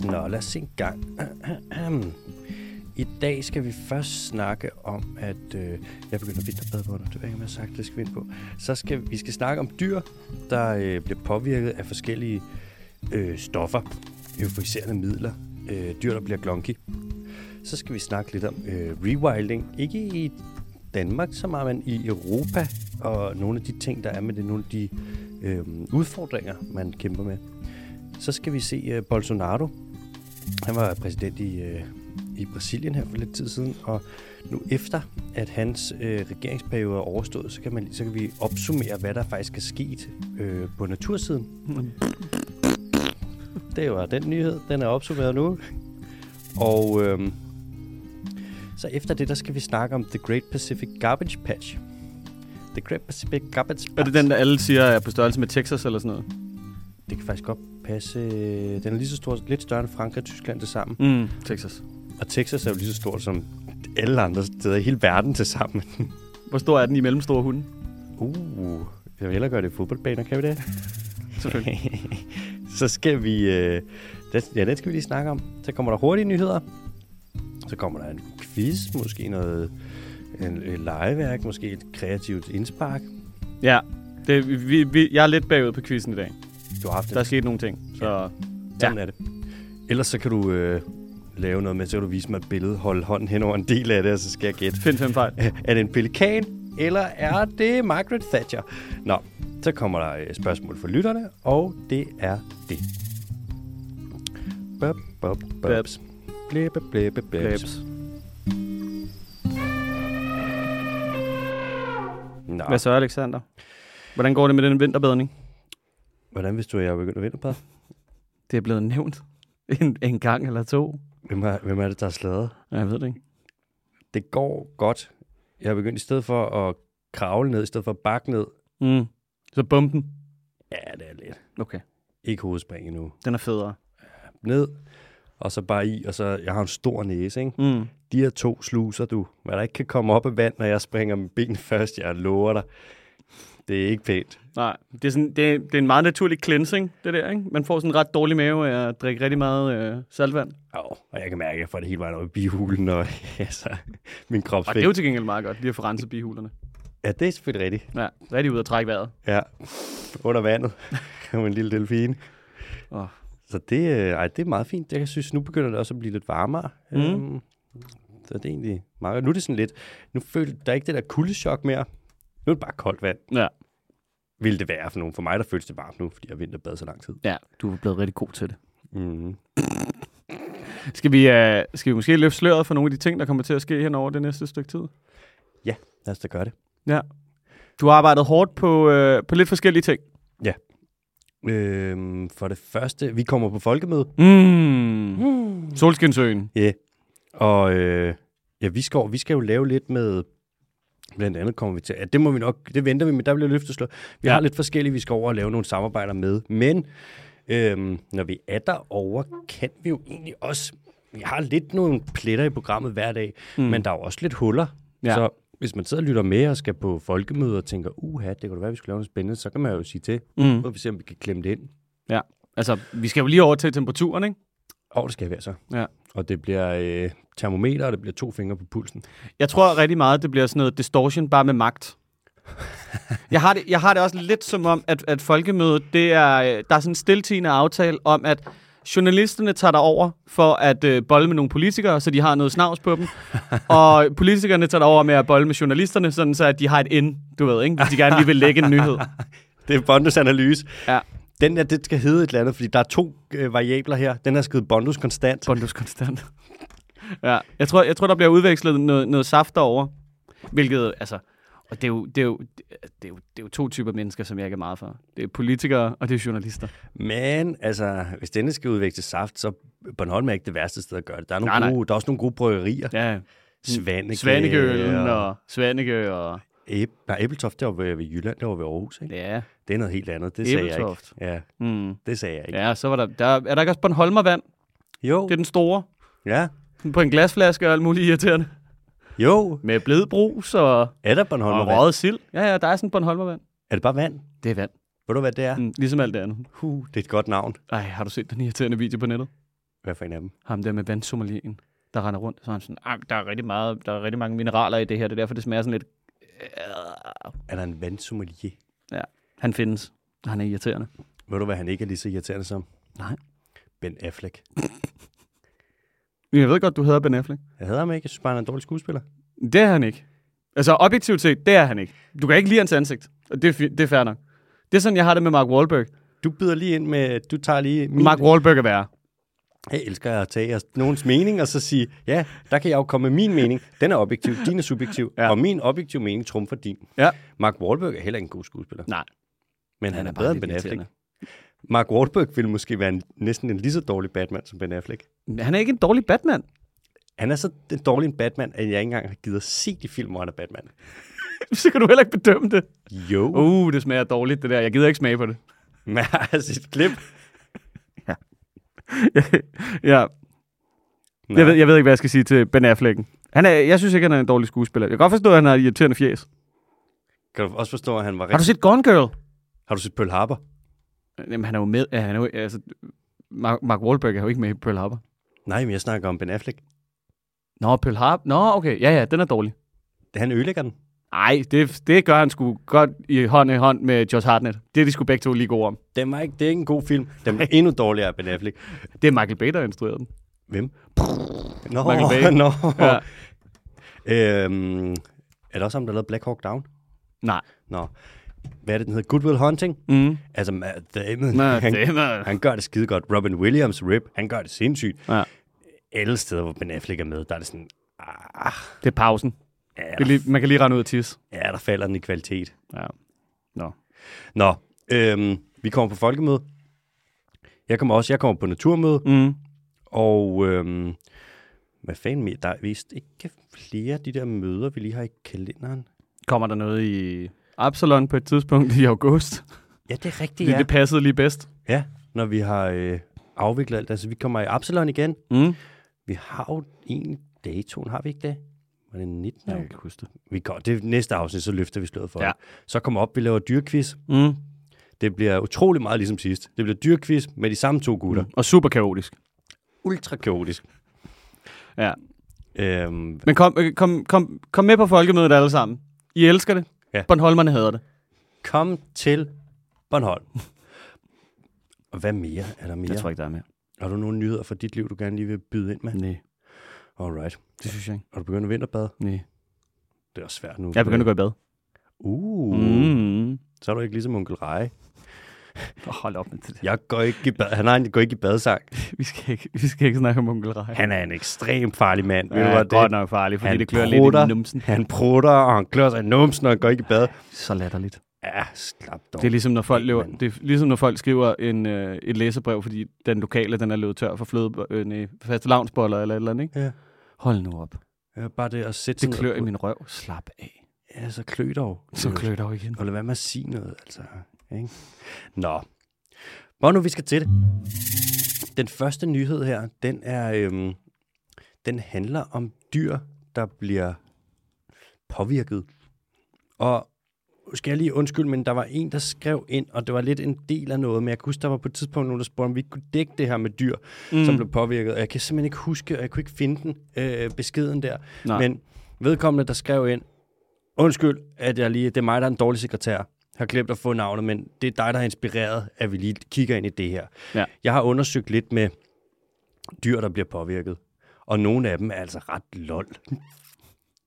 Alright, nå lad os se en gang. I dag skal vi først snakke om, at... Øh, jeg begynder at vinterbade på det ved jeg ikke, om jeg har sagt, det skal vi ind på. Så skal vi skal snakke om dyr, der øh, bliver påvirket af forskellige øh, stoffer, euforiserende midler, øh, dyr, der bliver glonky. Så skal vi snakke lidt om øh, rewilding. Ikke i Danmark så meget, men i Europa, og nogle af de ting, der er med det, nogle af de øh, udfordringer, man kæmper med. Så skal vi se øh, Bolsonaro. Han var præsident i, øh, i Brasilien her for lidt tid siden, og nu efter, at hans øh, regeringsperiode er overstået, så kan, man, så kan vi opsummere, hvad der faktisk er sket øh, på natursiden. Det var den nyhed, den er opsummeret nu. Og øh, så efter det, der skal vi snakke om The Great Pacific Garbage Patch. The Great Pacific Garbage Patch. Er det den, der alle siger er på størrelse med Texas eller sådan noget? Det kan faktisk godt passe. Den er lige så stor, lidt større end Frankrig og Tyskland til sammen. Mm, Texas. Og Texas er jo lige så stort som alle andre steder i hele verden til sammen. Hvor stor er den i mellemstore hunde? Uh, jeg vil hellere gøre det i fodboldbaner, kan vi det? Selvfølgelig. så skal vi... Øh, det, ja, den skal vi lige snakke om. Så kommer der hurtige nyheder. Så kommer der en quiz, måske noget en, et legeværk, måske et kreativt indspark. Ja, det, vi, vi, jeg er lidt bagud på quizzen i dag. Du har haft Der er det. sket nogle ting. Så ja. Sådan er det. Ellers så kan du øh, lave noget med, så kan du vise mig et billede, holde hånden hen over en del af det, og så skal jeg gætte. find fem fejl. Er det en pelikan, eller er det Margaret Thatcher? Nå, så kommer der øh, spørgsmål for lytterne, og det er det. Bop, bop, bobs. Blæbe, blæbe, blæbs. Nå, Hvad så, Alexander? Hvordan går det med den vinterbadning? Hvordan hvis du er begyndt at vinde på? Det er blevet nævnt en, en gang eller to. Hvem er, hvem er det, der har slaget? Jeg ved det ikke. Det går godt. Jeg har begyndt i stedet for at kravle ned, i stedet for at bakke ned. Mm. Så bomben. Ja, det er lidt. Okay. Ikke hovedspring endnu. Den er federe. Ned, og så bare i, og så, jeg har en stor næse, ikke? Mm. De her to sluser, du, hvad der ikke kan komme op af vand, når jeg springer med ben først, jeg lover dig. Det er ikke pænt. Nej, det er, sådan, det, er, det er en meget naturlig cleansing, det der, ikke? Man får sådan en ret dårlig mave af at drikke rigtig meget øh, saltvand. Oh, og jeg kan mærke, at jeg får det hele vejen op i bihulen, og altså, min Og kropsvægt. det er jo til gengæld meget godt, lige at få renset bihulerne. Ja, det er selvfølgelig rigtigt. Ja, rigtig ud at trække vejret. Ja, under vandet. Som en lille delfin. Åh. Så det, øh, ej, det er meget fint. Jeg synes, nu begynder det også at blive lidt varmere. Mm. Øhm, så det er egentlig meget godt. Nu er det sådan lidt, nu føler der er ikke det der kuldechok mere. Nu er det bare koldt vand. Ja. Vil det være for nogen? For mig, der føles det varmt nu, fordi jeg har vinterbad så lang tid. Ja, du er blevet rigtig god til det. Mm. Skal vi, uh, skal vi måske løfte sløret for nogle af de ting, der kommer til at ske hen over det næste stykke tid? Lad os da gøre det. Ja. Du har arbejdet hårdt på, uh, på lidt forskellige ting. Øhm, for det første, vi kommer på folkemøde. Mm. mm. Solskinsøen. Ja. Yeah. Og øh, ja, vi skal, vi skal jo lave lidt med, blandt andet kommer vi til, ja, det må vi nok, det venter vi med, der bliver løftet slå. Vi Ja. har lidt forskellige, vi skal over og lave nogle samarbejder med, men øhm, når vi er derovre, kan vi jo egentlig også, vi har lidt nogle pletter i programmet hver dag, mm. men der er jo også lidt huller. Ja. Så hvis man sidder og lytter med og skal på folkemøde og tænker, uha, det kunne da være, vi skulle lave noget spændende, så kan man jo sige til, Mm. mm. vi se, om vi kan klemme det ind. Altså, vi skal jo lige over til temperaturen, ikke? Og det skal være så. Ja. Og det bliver øh, termometer, og det bliver to fingre på pulsen. Jeg tror rigtig meget, det bliver sådan noget distortion, bare med magt. jeg, har det, jeg har det også lidt som om, at, at folkemødet, det er, øh, der er sådan en stiltigende aftale om, at journalisterne tager over for at øh, bolle med nogle politikere, så de har noget snavs på dem. og politikerne tager over med at bolle med journalisterne, sådan så at de har et ind, du ved, ikke? Hvis de gerne lige vil lægge en nyhed. Det er Bondus analyse. Ja. Den der, det skal hedde et eller andet, fordi der er to øh, variabler her. Den er skrevet Bondus konstant. Bondus konstant. Ja, jeg tror, jeg tror, der bliver udvekslet noget, noget saft derovre. Hvilket, altså... Og det er, jo, det, er jo, det, er jo, det er jo to typer mennesker, som jeg ikke er meget for. Det er politikere, og det er journalister. Men altså, hvis denne skal udveksle saft, så Bornholm er ikke det værste sted at gøre det. Der er, nogle Nej, nej. gode, der er også nogle gode bryggerier. Ja, Svanike. Svanekølen og... og og... Æb... Nej, Æbeltoft, det var ved, ved Jylland, det var ved Aarhus. Ikke? Ja, Det er noget helt andet. Det sagde jeg ikke. Ja, Mm. det sagde jeg ikke. Ja, så var der, der... Er der ikke også Bornholmervand? Jo, Det er den store. ja. På en glasflaske og alt muligt irriterende. Jo, Med blødbrus og, er der og Bornholm vand? røget sild. Ja, ja, der er sådan Bornholmervand. Er det bare vand? Det er vand. Ved du, hvad det er? Mm, ligesom alt det andet. Huh, det er et godt navn. Ej, har du set den irriterende video på nettet? Hvad for en af dem? Ham der med vandsommelien, der render rundt. Så er han sådan, "Ah, der er, rigtig meget, der er rigtig mange mineraler i det her. Det er derfor, det smager sådan lidt... Er der en vandsommelier? Han findes. Han er irriterende. Ved du, hvad han ikke er lige så irriterende som? Nej. Ben Affleck. Jeg ved godt, du hedder Ben Affleck. Jeg hader ham ikke. Jeg synes bare, han er en dårlig skuespiller. Det er han ikke. Altså, objektivt set, det er han ikke. Du kan ikke lide hans ansigt. Og det er, det er fair nok. Det er sådan, jeg har det med Mark Wahlberg. Du byder lige ind med, du tager lige min... Mark Wahlberg er værre. Jeg elsker at tage nogens mening, og så sige, ja, der kan jeg jo komme med min mening. Den er objektiv, din er subjektiv, Ja. og min objektiv mening trumfer din. Ja. Mark Wahlberg er heller ikke en god skuespiller. Nej. Men han, er er bare bedre end Ben Affleck. Mark Wahlberg ville måske være en, næsten en lige så dårlig Batman som Ben Affleck. Han er ikke en dårlig Batman. Han er så en dårlig en Batman, at jeg ikke engang har givet at se de film, hvor han er Batman. Så kan du heller ikke bedømme det. Jo. Uh. Det smager dårligt, det der. Jeg gider ikke smage på det. Men jeg har set klip. ja, Nå. jeg ved, jeg ved ikke, hvad jeg skal sige til Ben Affleck. Han er, jeg synes ikke, han er en dårlig skuespiller. Jeg kan godt forstå, at han har irriterende fjes. Kan du også forstå, at han var Har du rigtig... set Gone Girl? Har du set Pearl Harbor? Jamen, han er jo med. Han er jo, altså, Mark, Mark Wahlberg er jo ikke med i Pearl Harbor. Nej, men jeg snakker om Ben Affleck. Nå, Pearl Harbor. Nå, okay. Ja, ja, den er dårlig. Han ødelægger den. Nej, det, det gør han sgu godt i hånd i hånd med Josh Hartnett. Det er de sgu begge to lige gode om. Den var ikke, det er ikke en god film. Den er endnu dårligere af Ben Affleck. Det er Michael Bay, der har instrueret den. Hvem? Nå, Michael Bay. Nå. Ja. Øhm, er det også ham, der lavede Black Hawk Down? Nej. Nå. Hvad er det, den hedder? Good Will Hunting? Mm. Altså, Matt Damon, Nå, han, er... han gør det skide godt. Robin Williams, Rip, han gør det sindssygt. Ja. Alle steder, hvor Ben Affleck er med, der er det sådan, ah, Det er pausen. ja, Det er lige, man kan lige rende ud og tisse. ja, der falder den i kvalitet. Ja. Nå. Nå, øhm, vi kommer på folkemøde. Jeg kommer også, jeg kommer på naturmøde, Mm. og øhm, hvad fanden mere? Der er vist ikke flere af de der møder, vi lige har i kalenderen. Kommer der noget i Absalon på et tidspunkt i august? Ja, det er rigtigt, Det, ja. det passede lige bedst. Ja, når vi har øh, afviklet alt. Altså, vi kommer i Absalon igen. Mm. Vi har jo en datoen, har vi ikke det? Var det 19. Jeg Ja. kan ikke huske det. Vi går, det næste afsnit, så løfter vi sløret for Ja. det. Så kommer op, vi laver dyrkviz. Mm. Det bliver utrolig meget ligesom sidst. Det bliver dyrkviz med de samme to gutter. Mm. Og super kaotisk. Ultra kaotisk. Ja. Øhm, Men kom, øh, kom, kom, kom med på folkemødet alle sammen. I elsker det. Ja. Bornholmerne hader det. kom til Bornholm. Og hvad mere? Er der mere? Jeg tror ikke, der er mere. Har du nogle nyheder fra dit liv, du gerne lige vil byde ind med? Nej, Alright. det synes jeg ikke. Har du begyndt at vinterbade? Nej. Det er også svært nu. Jeg er begyndt at gå i bad. Uh, Mm. så er du ikke ligesom onkel Rej. Hold op med det. Jeg går ikke i bad. Han en, går ikke i badsang. Vi skal ikke, vi skal ikke snakke om onkel Rej. Han er en ekstremt farlig mand. Ved ja, du, er hvad godt det? nok farlig, fordi Han det klør prutter. lidt i numsen. Han prutter, og han klør sig i numsen, når han går ikke i bad. Så latterligt. Ja, slap dog. Det er ligesom, når folk, lever, det er ligesom, når folk skriver en, øh, et læserbrev, fordi den lokale, den er løbet tør for fløde, øh, nej, faste lavnsboller eller et eller andet, ikke? Ja. Hold nu op. Ja, bare det at sætte Det klør i min røv. Slap af. Ja, så klø dog. Så klør dog igen. Og lad være med at sige noget, altså. Ikke? Nå. Hvor nu vi skal til det. Den første nyhed her, den er, øhm, den handler om dyr, der bliver påvirket. Og skal jeg lige undskylde, men der var en, der skrev ind, og det var lidt en del af noget, men jeg kan huske, der var på et tidspunkt nogen, der spurgte, om vi ikke kunne dække det her med dyr, mm. som blev påvirket. Og jeg kan simpelthen ikke huske, og jeg kunne ikke finde den øh, beskeden der. Nej. Men vedkommende, der skrev ind, undskyld, at jeg lige, det er mig, der er en dårlig sekretær. Har glemt at få navnet, men det er dig, der har inspireret, at vi lige kigger ind i det her. Ja. Jeg har undersøgt lidt med dyr, der bliver påvirket. Og nogle af dem er altså ret lol.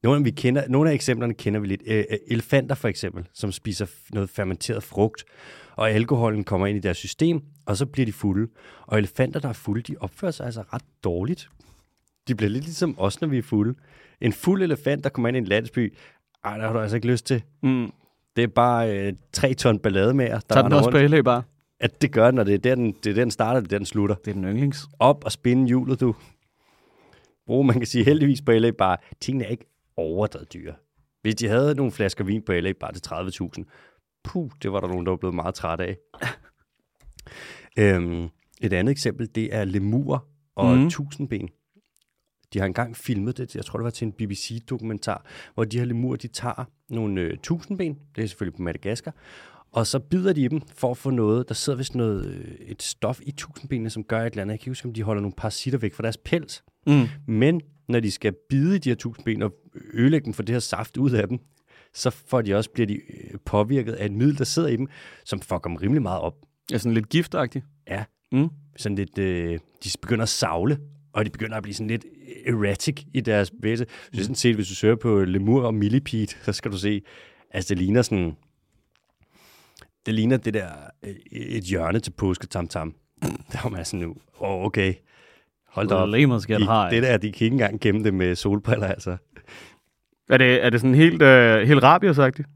Nogle af, vi kender, nogle af eksemplerne kender vi lidt. Øh, elefanter for eksempel, som spiser noget fermenteret frugt, og alkoholen kommer ind i deres system, og så bliver de fulde. Og elefanter, der er fulde, de opfører sig altså ret dårligt. De bliver lidt ligesom os, når vi er fulde. En fuld elefant, der kommer ind i en landsby, ej, der har du altså ikke lyst til. Mm. Det er bare øh, tre ton ballade med jer, der Tag den også. LA bare. At det gør den, og det er der, den, det er der, den starter, det er der, den slutter. Det er den yndlings. Op og spinde hjulet, du. Brug, man kan sige heldigvis på LA bare, tingene er ikke overdrevet dyre. Hvis de havde nogle flasker vin på LA bare til 30.000, puh, det var der nogen, der var blevet meget træt af. øhm, et andet eksempel, det er lemur og mm. tusindben. De har engang filmet det, jeg tror det var til en BBC-dokumentar, hvor de her lemur, de tager nogle øh, tusindben, det er selvfølgelig på Madagaskar, Og så bider de i dem for at få noget. Der sidder vist noget, øh, et stof i tusindbenene, som gør et eller andet. Jeg kan huske, om de holder nogle parasitter væk fra deres pels. Mm. Men når de skal bide i de her tusindben og ødelægge dem for det her saft ud af dem, så får de også, bliver de øh, påvirket af et middel, der sidder i dem, som fucker dem rimelig meget op. Ja, sådan lidt giftagtigt. Ja. Mm. Sådan lidt, øh, de begynder at savle, og de begynder at blive sådan lidt erratic i deres bevægelse. Så sådan set, hvis du søger på Lemur og Millipede, så skal du se, altså det ligner sådan, det ligner det der, øh, et hjørne til påske tam tam. Der var man sådan nu, åh, oh, okay, hold da op. Lemurs get De, high. det der, de kan ikke engang gemme det med solbriller, altså. Er det, er det sådan helt, øh, helt rabiosagtigt?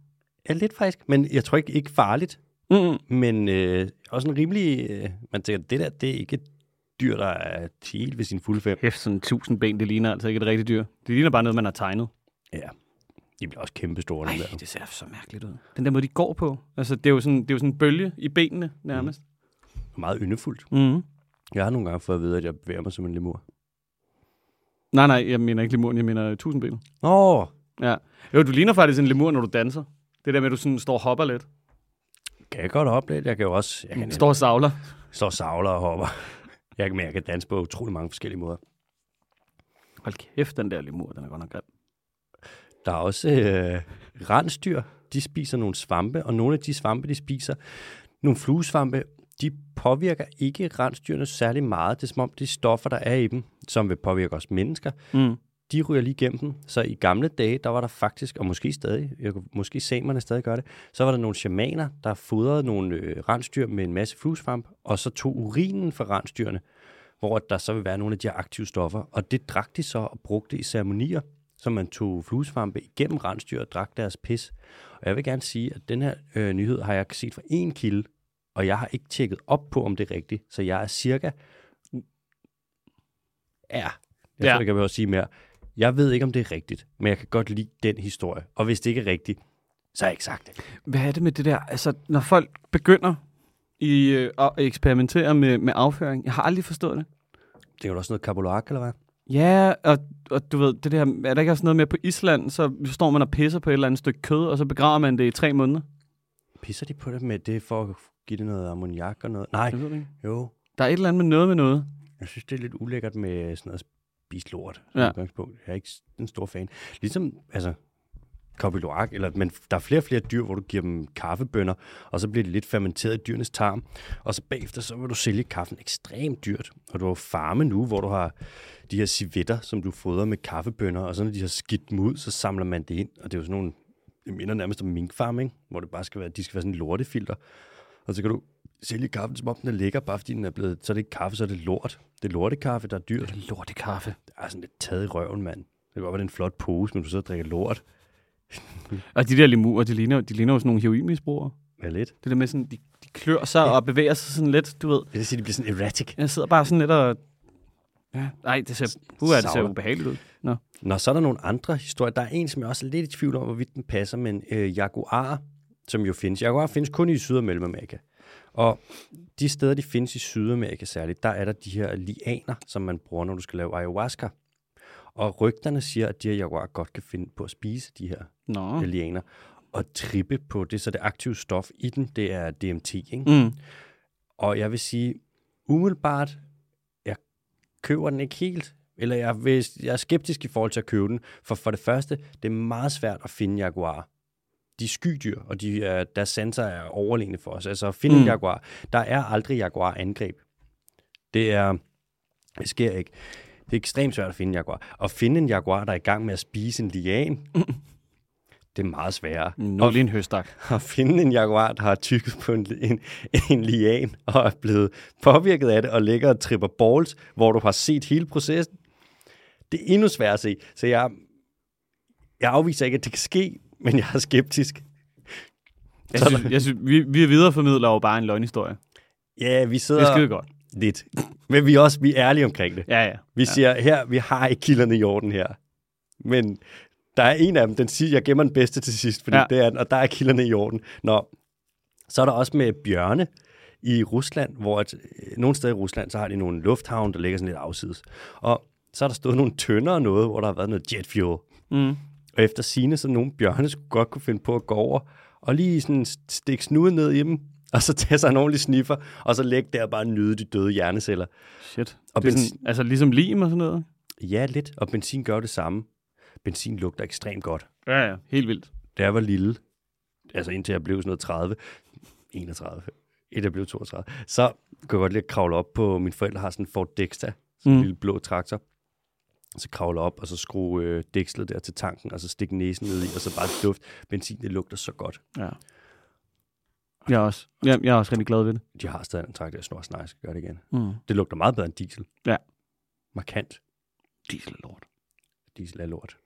Ja, lidt faktisk, men jeg tror ikke, ikke farligt. Mm. Men øh, også en rimelig, øh, man tænker, det der, det er ikke dyr, der er helt ved sin fulde fem. Hæft, sådan tusind ben, det ligner altså ikke et rigtigt dyr. Det ligner bare noget, man har tegnet. Ja, de bliver også kæmpe store. Ej, der. det ser så mærkeligt ud. Den der måde, de går på. Altså, det er jo sådan, det er jo sådan en bølge i benene, nærmest. Meget yndefuldt. Mm. Jeg har nogle gange fået at vide, at jeg bevæger mig som en lemur. Nej, nej, jeg mener ikke lemuren, jeg mener tusindben. Åh, oh, Ja. Jo, du ligner faktisk en lemur, når du danser. Det der med, at du sådan står og hopper lidt. kan jeg godt opleve det? Jeg kan jo også, jeg kan Står og savler. stå og savler og hopper. Jeg kan, men jeg kan danse på utrolig mange forskellige måder. Hold kæft, den der lemur, den er godt nok grim. Der er også øh, rensdyr. De spiser nogle svampe, og nogle af de svampe, de spiser, nogle fluesvampe, de påvirker ikke rensdyrene særlig meget. Det er som om, de stoffer, der er i dem, som vil påvirke os mennesker, Mm. De ryger lige igennem dem. Så i gamle dage, der var der faktisk, og måske stadig, jeg, måske samerne stadig gør det, så var der nogle shamaner, der fodrede nogle øh, rensdyr med en masse fluesvamp, og så tog urinen fra rensdyrene, hvor der så vil være nogle af de her aktive stoffer. Og det drak de så og brugte i ceremonier, så man tog fluesvampe igennem rensdyr og drak deres pis. Og jeg vil gerne sige, at den her øh, nyhed har jeg set fra en kilde, og jeg har ikke tjekket op på, om det er rigtigt. Så jeg er cirka... Ja, jeg Ja. tror ikke, jeg vil sige mere. Jeg ved ikke, om det er rigtigt, men jeg kan godt lide den historie. Og hvis det ikke er rigtigt, så har jeg ikke sagt det. Hvad er det med det der? Altså, når folk begynder i, øh, at eksperimentere med, med afføring, jeg har aldrig forstået det. Det er jo også noget kabolak, eller hvad? Ja, og, og du ved, det der, er der ikke også noget med på Island, så står man og pisser på et eller andet stykke kød, og så begraver man det i tre måneder? Pisser de på det med det for at give det noget ammoniak og noget? Nej, Jeg ved det ikke. jo. Der er et eller andet med noget med noget. Jeg synes, det er lidt ulækkert med sådan noget spist lort. Ja. Ja. Udgangspunkt. Jeg er ikke en stor fan. Ligesom, altså, kabeloak, eller, men der er flere og flere dyr, hvor du giver dem kaffebønner, og så bliver de lidt fermenteret i dyrenes tarm, og så bagefter, så vil du sælge kaffen ekstremt dyrt. Og du har farme nu, hvor du har de her civetter, som du fodrer med kaffebønner, og så når de har skidt dem ud, så samler man det ind, og det er jo sådan nogle, det minder nærmest om minkfarm, ikke? hvor det bare skal være, de skal være sådan en lortefilter, og så kan du sælge kaffen, som om den er lækker, bare fordi den er blevet, så er det ikke kaffe, så er det lort. Det er lortekaffe, der er dyrt. Det er lortekaffe. Det er sådan lidt taget i røven, mand. Det kan godt være, det er en flot pose, men du sidder og drikker lort. Og de der lemurer, de ligner, de ligner jo sådan nogle heroinmisbrugere. Ja, lidt. Det der med sådan, de, de klør sig ja. og bevæger sig sådan lidt, du ved. Jeg vil sige, de bliver sådan erratic. Jeg sidder bare sådan lidt og... Ja, nej, det ser, uh, det ser ubehageligt ud. Nå. Nå, så er der nogle andre historier. Der er en, som jeg også er lidt i tvivl om, hvorvidt den passer, men øh, jaguar, som jo findes. Jaguar findes kun i Syd- og Mellemamerika. Og de steder, de findes i Sydamerika særligt, der er der de her lianer, som man bruger, når du skal lave ayahuasca. Og rygterne siger, at de her jaguar godt kan finde på at spise de her Nå. lianer. Og trippe på det, så det aktive stof i den, det er DMT, ikke? Mm. Og jeg vil sige, umiddelbart, jeg køber den ikke helt. Eller jeg, vil, jeg er skeptisk i forhold til at købe den. For for det første, det er meget svært at finde jaguar. De skydyr, og de er, deres sanser er overlegne for os. Altså at finde mm. Mm. en jaguar. Der er aldrig jaguar-angreb. Det er... Det sker ikke. Det er ekstremt svært at finde en jaguar. At finde en jaguar, der er i gang med at spise en lian, det er meget sværere. Nu er lige en høstak. at finde en jaguar, der har tykket på en, en, en lian og er blevet påvirket af det og ligger og tripper balls, hvor du har set hele processen. Det er endnu sværere at se. Så jeg, jeg afviser ikke, at det kan ske, men jeg er skeptisk. Jeg synes, jeg synes vi, vi videreformidler jo bare en løgnhistorie. Ja, vi Det sidder er skide godt. lidt. Men vi er også vi er ærlige omkring det. Ja, ja. Vi siger, her, vi har ikke kilderne i orden her. Men der er en af dem, den siger, jeg gemmer den bedste til sidst, fordi Ja. ja. det er den, og der er kilderne i orden. Nå, så er der også med bjørne i Rusland, hvor at, øh, nogle steder i Rusland, så har de nogle lufthavne, der ligger sådan lidt afsides. Og så er der stået nogle tønder og noget, hvor der har været noget jet fuel. Mm. Og efter sine så nogle bjørne skulle godt kunne finde på at gå over og lige sådan stikke snuden ned i dem, og så tage sig en ordentlig sniffer, og så lægge der og bare nyde de døde hjerneceller. Shit. Og det benzin- altså ligesom lim og sådan noget? Ja, lidt, og benzin gør det samme. Benzin lugter ekstremt godt. Ja, ja. Helt vildt. Da jeg var lille, altså indtil jeg blev sådan noget 30, 31, indtil jeg blev 32, så kunne jeg godt lide at kravle op på, mine forældre har sådan en Ford Dexter, sådan en Mm. lille blå traktor. Så kravle op, og så skrue øh, dækslet der til tanken, og så stikke næsen ned i, og så bare duft. Benzin, det lugter så godt. Ja. Jeg er også, jeg, jeg er også rigtig glad ved det. De har stadig en traktor, jeg snor snart, skal gøre det igen. Mm. Det lugter meget bedre end diesel. Ja. Markant. Diesel er lort. Diesel er lort.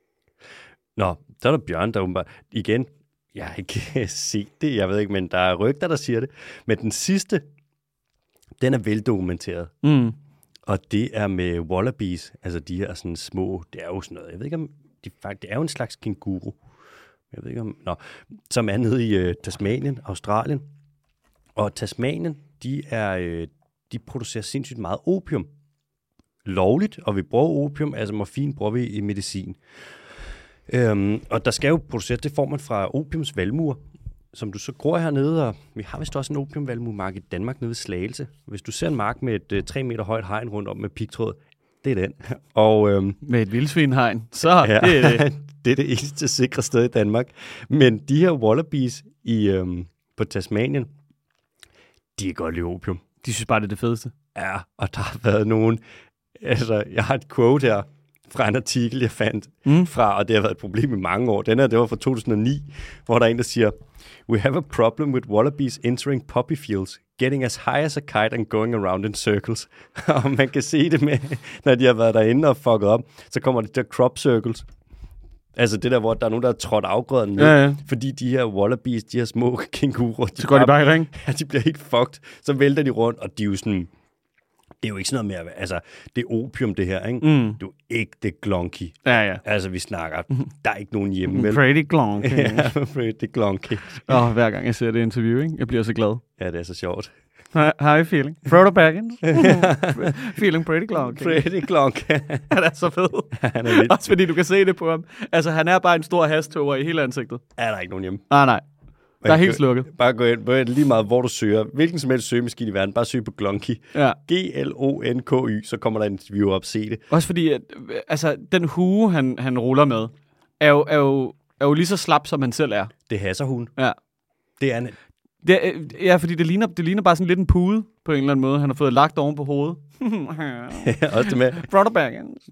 Nå, så er der Bjørn, der åbenbart... Igen, jeg har ikke set det, jeg ved ikke, men der er rygter, der siger det. Men den sidste, den er veldokumenteret. Mm. Og det er med wallabies, altså de her sådan små, det er jo sådan noget, jeg ved ikke om, de, faktisk, det er jo en slags kenguru. Jeg ved ikke om, nå, som er nede i øh, Tasmanien, Australien. Og Tasmanien, de er, øh, de producerer sindssygt meget opium. Lovligt, og vi bruger opium, altså morfin bruger vi i medicin. Øhm, og der skal jo produceres, det får man fra opiumsvalmuer, som du så gror hernede, og vi har vist også en opiumvalmuemark i Danmark nede ved Slagelse. Hvis du ser en mark med et øh, 3 meter højt hegn rundt om med pigtråd, det er den. Og øhm, Med et vildsvinhegn. Så ja, det er det. det er det eneste sikre sted i Danmark. Men de her wallabies i, øhm, på Tasmanien, de er godt lide opium. De synes bare, det er det fedeste. Ja, og der har været nogen... Altså, jeg har et quote her fra en artikel, jeg fandt Mm. fra, og det har været et problem i mange år. Den her, det var fra 2009, hvor der er en, der siger, We have a problem with wallabies entering poppy fields, getting as high as a kite and going around in circles. og man kan se det med, når de har været derinde og fucket op, så kommer det der crop circles. Altså det der, hvor der er nogen, der har trådt afgrøden ned. Ja, ja. Fordi de her wallabies, de her små kænguruer, de, Så går de bare i ring. Ja, de bliver helt fucked. Så vælter de rundt, og de er jo sådan... Det er jo ikke sådan noget mere... Altså, det er opium, det her, ikke? Mm. Du er ikke det glonky. Ja, ja. Altså, vi snakker... Der er ikke nogen hjemme, vel? Pretty glonk. ja, er glonky. Og hver gang jeg ser det interview, ikke? jeg bliver så glad. Ja, det er så sjovt. You feeling? Frodo Baggins? feeling pretty glonk. Pretty glonky. Han er så fed. Han er vildt. Også fordi du kan se det på ham. Altså, han er bare en stor hasttoger i hele ansigtet. Er der ikke nogen hjemme? Nej, nej. Der er Man helt slukket. Bare gå ind, på lige meget hvor du søger. Hvilken som helst søgemaskine i verden, bare søg på glonky. Ja. G-L-O-N-K-Y, så kommer der en interview op, se det. Også fordi, at, altså, den hue, han, han ruller med, er jo, er, jo, er jo lige så slap, som han selv er. Det hasser hun. Ja. Det er en, Det, ja, fordi det ligner, det ligner bare sådan lidt en pude, på en eller anden måde. Han har fået lagt oven på hovedet. også det med, Frodo Baggins.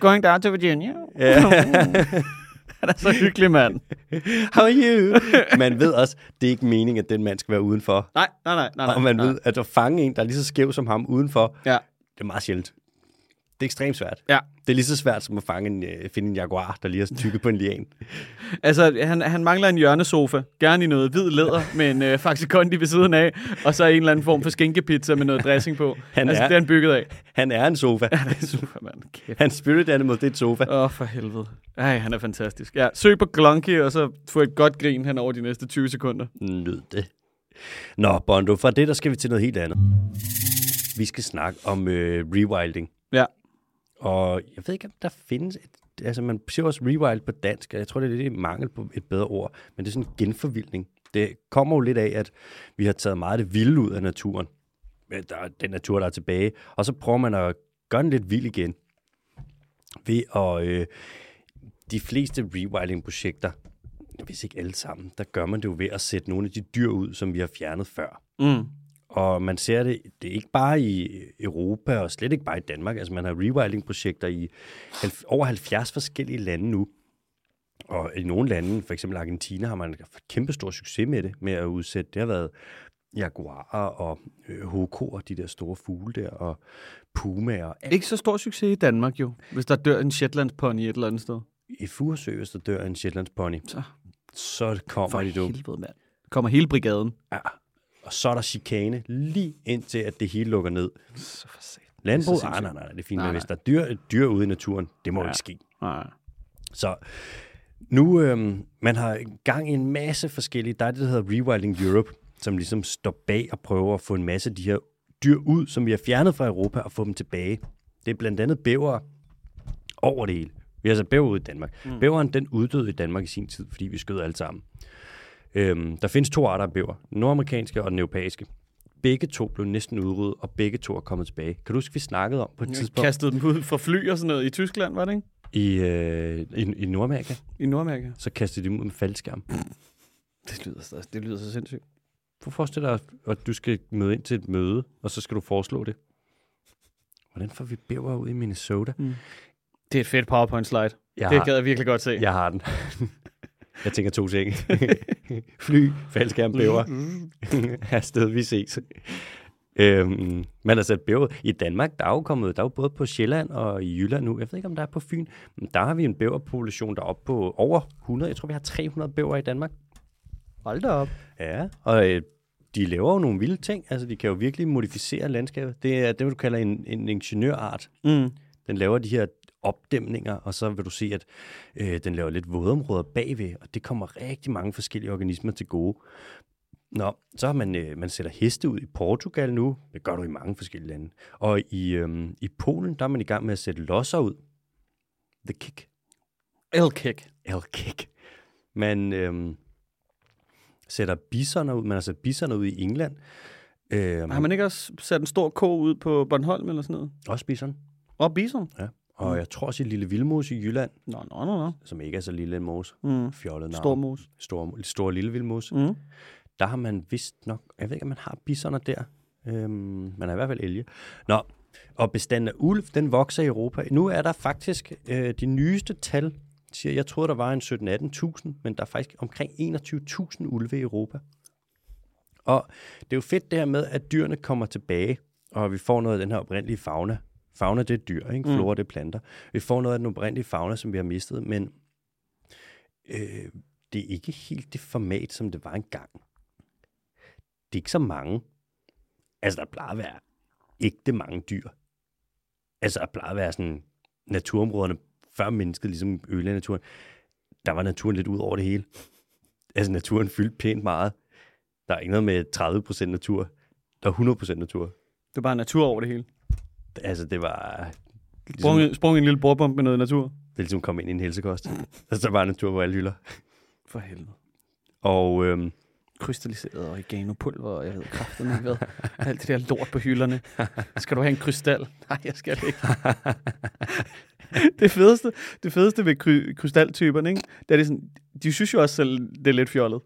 Going down to Virginia. Han er så hyggelig, mand. How are you? Man ved også, det er ikke meningen, at den mand skal være udenfor. Nej, nej, nej. nej, nej Og man nej. ved, at at fange en, der er lige så skæv som ham udenfor, Ja. det er meget sjældent. Det er ekstremt svært. Ja. Det er lige så svært som at fange en, øh, finde en jaguar, der lige har tykket på en lian. Altså, han, han mangler en hjørnesofa. Gerne i noget hvid læder med en øh, Faxi Kondi ved siden af. Og så en eller anden form for skinkepizza med noget dressing på. Han altså, er- det er han bygget af. Han er en sofa. Det er super, mand. Kæft. Hans spirit animal, det er et sofa. Åh, oh, for helvede. Ej, han er fantastisk. Ja, søg på Glonky, og så få et godt grin hen over de næste 20 sekunder. Nyd det. Nå, Bondo, fra det, der skal vi til noget helt andet. Vi skal snakke om øh, rewilding. Ja. Og jeg ved ikke, om der findes et... Altså, man siger også rewild på dansk, og jeg tror, det er lidt mangel på et bedre ord, men det er sådan en genforvildning. Det kommer jo lidt af, at vi har taget meget af det vilde ud af naturen. Men Der er den natur, der er tilbage. Og så prøver man at gøre den lidt vild igen. Ved at... Øh, de fleste rewilding-projekter, hvis ikke alle sammen, der gør man det jo ved at sætte nogle af de dyr ud, som vi har fjernet før. Mm. Og man ser det, det er ikke bare i Europa, og slet ikke bare i Danmark. Altså man har rewilding-projekter i over 70 forskellige lande nu. Og i nogle lande, for eksempel Argentina, har man kæmpe stor succes med det, med at udsætte. Det har været jaguarer og øh, hokoer, de der store fugle der, og pumaer. Ikke så stor succes i Danmark jo, hvis der dør en Shetlands pony et eller andet sted. I Furesø, hvis der dør en Shetlands pony, Så så kommer for de dum. helvede, mand. Kommer hele brigaden. Ja. Og så er der chikane lige indtil, at det hele lukker ned. Så for. Landbrug? Det er så Nej, nej, nej, det er fint. Nej, Men nej. hvis der er dyr, dyr ude i naturen, det må Ja. ja. ikke ske. Nej. Så nu, øhm, man har gang i en masse forskellige, der er det, der hedder Rewilding Europe, som ligesom står bag og prøver at få en masse af de her dyr ud, som vi har fjernet fra Europa, og få dem tilbage. Det er blandt andet bæver over det hele. Vi har altså bæver ud i Danmark. Mm. Bæveren, den uddøde i Danmark i sin tid, fordi vi skød alle sammen. Øhm, der findes to arter af bæver. Den nordamerikanske og den europæiske. Begge to blev næsten udryddet, og begge to er kommet tilbage. Kan du huske, vi snakkede om på et tidspunkt Kastede dem ud fra fly og sådan noget i Tyskland, var det ikke? i, øh, i, i Nordamerika? I Nordamerika. Så kastede de dem ud med faldskærm. Det lyder, så- det lyder så sindssygt. Prøv at forestille dig, at du skal møde ind til et møde, og så skal du foreslå det. Hvordan får vi bæver ud i Minnesota? Det er et fedt PowerPoint slide. Jeg det har, gad jeg virkelig godt se. jeg har den. Jeg tænker to ting. Fly, faldskærm, bæver. Afsted, vi ses. Øhm, men altså bæver i Danmark, der er jo kommet, der er jo både på Sjælland og i Jylland nu. Jeg ved ikke, om der er på Fyn. Men der har vi en bæverpopulation, der er oppe på over 100. Jeg tror, vi har 300 bæver i Danmark. Hold da op. Ja, og øh, de laver jo nogle vilde ting. Altså, de kan jo virkelig modificere landskabet. Det er det, du kalder en, en ingeniørart. Mm. Den laver de her opdæmninger, og så vil du se, at øh, den laver lidt vådområder bagved, og det kommer rigtig mange forskellige organismer til gode. Nå, så har man, øh, man sætter heste ud i Portugal nu. Det gør du i mange forskellige lande. Og i, øh, i Polen, der er man i gang med at sætte losser ud. The kick. L-kick. L-kick. Man øh, sætter bisoner ud. Man har sat bisoner ud i England. Øh, Har man ikke også sat en stor ko ud på Bornholm eller sådan noget? Også bison. Og bison? Ja. Og jeg tror også i Lille Vildmose i Jylland, Nå, nå, nå, nå. som ikke er så lille en mose. Mm. Fjollet navn. Stor mus. Stor, stor Lille Vildmose. Mm. Der har man vist nok, jeg ved ikke, om man har bisoner der. Øhm, man har i hvert fald elge. Nå, og bestanden af ulv, den vokser i Europa. Nu er der faktisk øh, de nyeste tal, siger, jeg troede, der var en 17-18.000, men der er faktisk omkring 21.000 ulve i Europa. Og det er jo fedt det her med, at dyrene kommer tilbage, og vi får noget af den her oprindelige fauna. Fauna, det er dyr, ikke? Mm. Flora, det er planter. Vi får noget af den oprindelige fauna, som vi har mistet, men øh, det er ikke helt det format, som det var engang. Det er ikke så mange. Altså, der plejer at være ægte mange dyr. Altså, der plejer at være sådan naturområderne, før mennesket ligesom ødelagde naturen. Der var naturen lidt ud over det hele. Altså, naturen fyldte pænt meget. Der er ikke noget med 30% natur. Der er 100% natur. Det er bare natur over det hele. Altså, det var... Ligesom, Sprung, sprung en lille bordbombe med noget natur. det er ligesom komme ind i en helsekost. Altså, der var natur på alle hylder. For helvede. Og øhm, Krystalliseret oregano-pulver, og jeg ved kraften ikke hvad. Alt det der lort på hylderne. Skal du have en krystal? Nej, jeg skal det ikke. det fedeste, det fedeste ved kry, krystaltyperne, ikke? Det er det sådan, de synes jo også selv, det er lidt fjollet.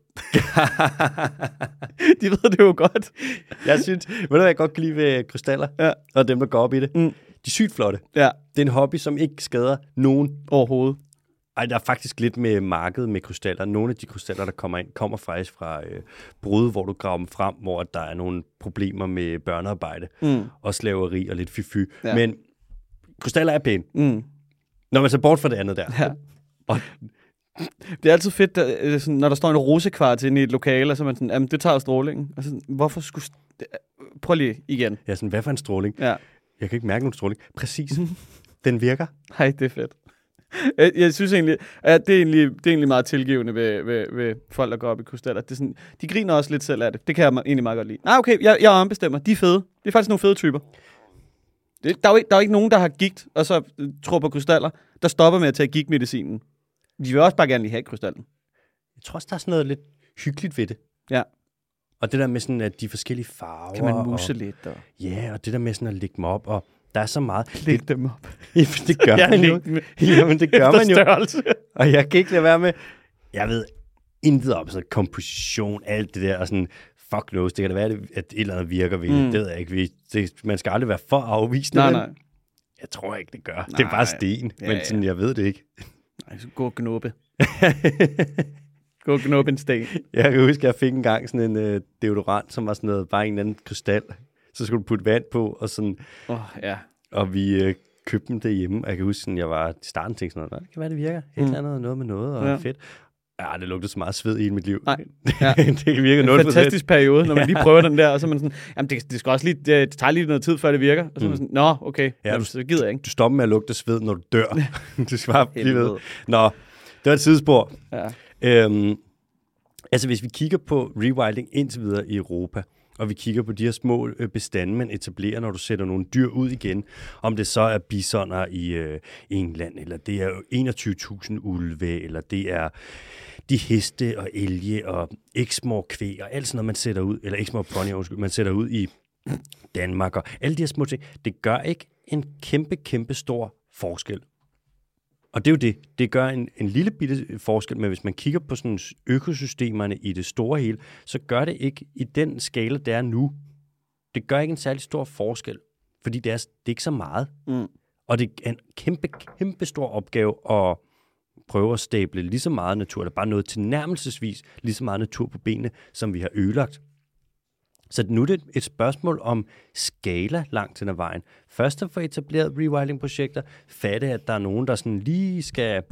de ved det jo godt. jeg synes, ved du hvad jeg godt kan lide ved krystaller? Ja. Og dem, der går op i det? Mm. De er sygt flotte. Ja, Det er en hobby, som ikke skader nogen. overhovedet. Ej, der er faktisk lidt med markedet med krystaller. Nogle af de krystaller, der kommer ind, kommer faktisk fra øh, brud, hvor du graver dem frem, hvor der er nogle problemer med børnearbejde Mm. og slaveri og lidt fy Ja. ja. Men krystaller er pæne. Mm. Når man ser bort fra det andet der. Ja. Og, Det er altid fedt, der, øh, sådan, når der står en rosekvart inde i et lokale, og så er man sådan, jamen det tager strålingen. Og sådan, hvorfor skulle... Prøv lige igen. ja, sådan, hvad for en stråling? Ja. Jeg kan ikke mærke nogen stråling. Præcis. Den virker. Hej, det er fedt. Jeg, jeg synes egentlig, at det er egentlig, det er egentlig meget tilgivende ved, ved, ved folk, der går op i krystaller. Det er sådan, de griner også lidt selv af det. Det kan jeg egentlig meget godt lide. Nej, okay, jeg, jeg ombestemmer. De er fede. Det er faktisk nogle fede typer. Det, der, er jo ikke, der er jo ikke nogen, der har gigt, og så øh, tror på krystaller, der stopper med at tage gigtmedicinen. De vil også bare gerne lige have krystallen. Jeg tror også, der er sådan noget lidt hyggeligt ved det. Ja. Og det der med sådan, at de forskellige farver. Kan man muse og, lidt og Ja, og det der med sådan at lægge dem op. Og der er så meget. lægge dem op. Det gør man jo. læg Jamen, det gør man jo. Og jeg kan ikke lade være med, jeg ved intet om sådan komposition, alt det der, og sådan, fuck knows, det kan da være, at et eller andet virker ved det, Mm. det ved jeg ikke. Vi- Det, man skal aldrig være for afvisende. Nej, nej. Jeg tror ikke, det gør. Det er Nej. bare sten, Ja, men ja. sådan, jeg ved det ikke. Nej, så gå og gnubbe. Gå og gnubbe en sten. jeg kan huske, at jeg fik engang sådan en øh, deodorant, som var sådan noget, bare en eller anden krystal. Så skulle du putte vand på, og sådan, oh, ja. og vi øh, købte dem derhjemme. Og jeg kan huske, sådan, jeg var i starten tænkte sådan noget, "Nå, det kan være, det virker. Et Mm. eller andet, noget med noget, og Ja. ja. fedt. Ja, det lugtede så meget sved i mit liv. Nej. Ja. det virker en 0%. fantastisk periode, når man lige prøver den der, og så er man sådan, jamen det, det skal også lige, det, det tager lige noget tid, før det virker. Og så er man Mm. sådan, nå, okay, Ja, jamen, du- så gider jeg ikke. Du stopper med at lugte sved, når du dør. du skal bare blive ved. Nå, det var et sidespor. Ja. Øhm, altså, hvis vi kigger på rewilding indtil videre i Europa, og vi kigger på de her små øh, bestande, man etablerer, når du sætter nogle dyr ud igen, om det så er bisoner i øh, England, eller det er 21.000 ulve, eller det er de heste og elge og eksmor kvæg og alt sådan noget, man sætter ud, eller eksmor pony, undskyld, man sætter ud i Danmark og alle de her små ting, det gør ikke en kæmpe, kæmpe stor forskel. Og det er jo det. Det gør en, en lille bitte forskel, men hvis man kigger på sådan økosystemerne i det store hele, så gør det ikke i den skala, der er nu. Det gør ikke en særlig stor forskel, fordi det er, det er ikke så meget. Mm. Og det er en kæmpe, kæmpe stor opgave at prøve at stable lige så meget natur, eller bare noget tilnærmelsesvis lige så meget natur på benene, som vi har ødelagt. Så nu er det et spørgsmål om skala langt til ad vejen. Først at få etableret rewilding-projekter, fatte, at der er nogen, der sådan lige skal...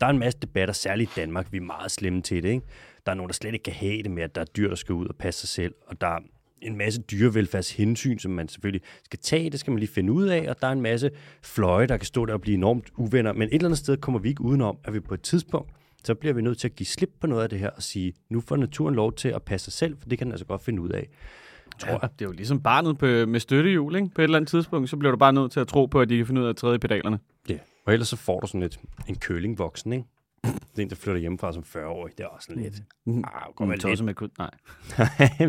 Der er en masse debatter, særligt i Danmark, vi er meget slemme til det. Ikke? Der er nogen, der slet ikke kan have det med, at der er dyr, der skal ud og passe sig selv, og der er en masse dyrevelfærdshensyn, som man selvfølgelig skal tage. Det skal man lige finde ud af, og der er en masse fløje, der kan stå der og blive enormt uvenner. Men et eller andet sted kommer vi ikke udenom, at vi på et tidspunkt, så bliver vi nødt til at give slip på noget af det her og sige, nu får naturen lov til at passe sig selv, for det kan den altså godt finde ud af. Tror ja, det er jo ligesom barnet på, med støttehjul, ikke? På et eller andet tidspunkt, så bliver du bare nødt til at tro på, at de kan finde ud af at træde i pedalerne. Ja, og ellers så får du sådan et, en kølingvoksen, ikke? Det er en, der flytter hjemmefra som 40-årig. Det er også sådan lidt... Mm. Ah, Går man lidt... med kud? Nej.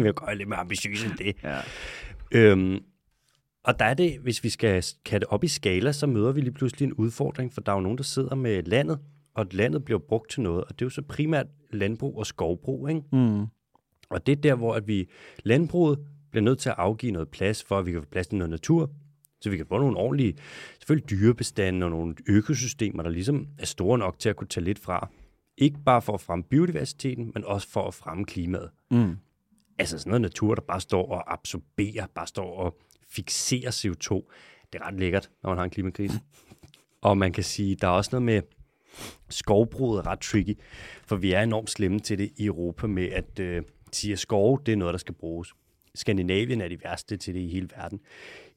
vi er godt lidt mere ambitiøse end det. Ja. Øhm, og der er det, hvis vi skal kan det op i skala, så møder vi lige pludselig en udfordring, for der er jo nogen, der sidder med landet, og landet bliver brugt til noget, og det er jo så primært landbrug og skovbrug, ikke? Mm. Og det er der, hvor at vi landbruget bliver nødt til at afgive noget plads, for at vi kan få plads til noget natur, så vi kan få nogle ordentlige, selvfølgelig dyrebestande og nogle økosystemer, der ligesom er store nok til at kunne tage lidt fra. Ikke bare for at fremme biodiversiteten, men også for at fremme klimaet. Mm. Altså sådan noget natur, der bare står og absorberer, bare står og fixerer CO2. Det er ret lækkert, når man har en klimakrise. og man kan sige, der er også noget med, skovbruget er ret tricky, for vi er enormt slemme til det i Europa med at øh, sige, at skove, det er noget, der skal bruges. Skandinavien er de værste til det i hele verden.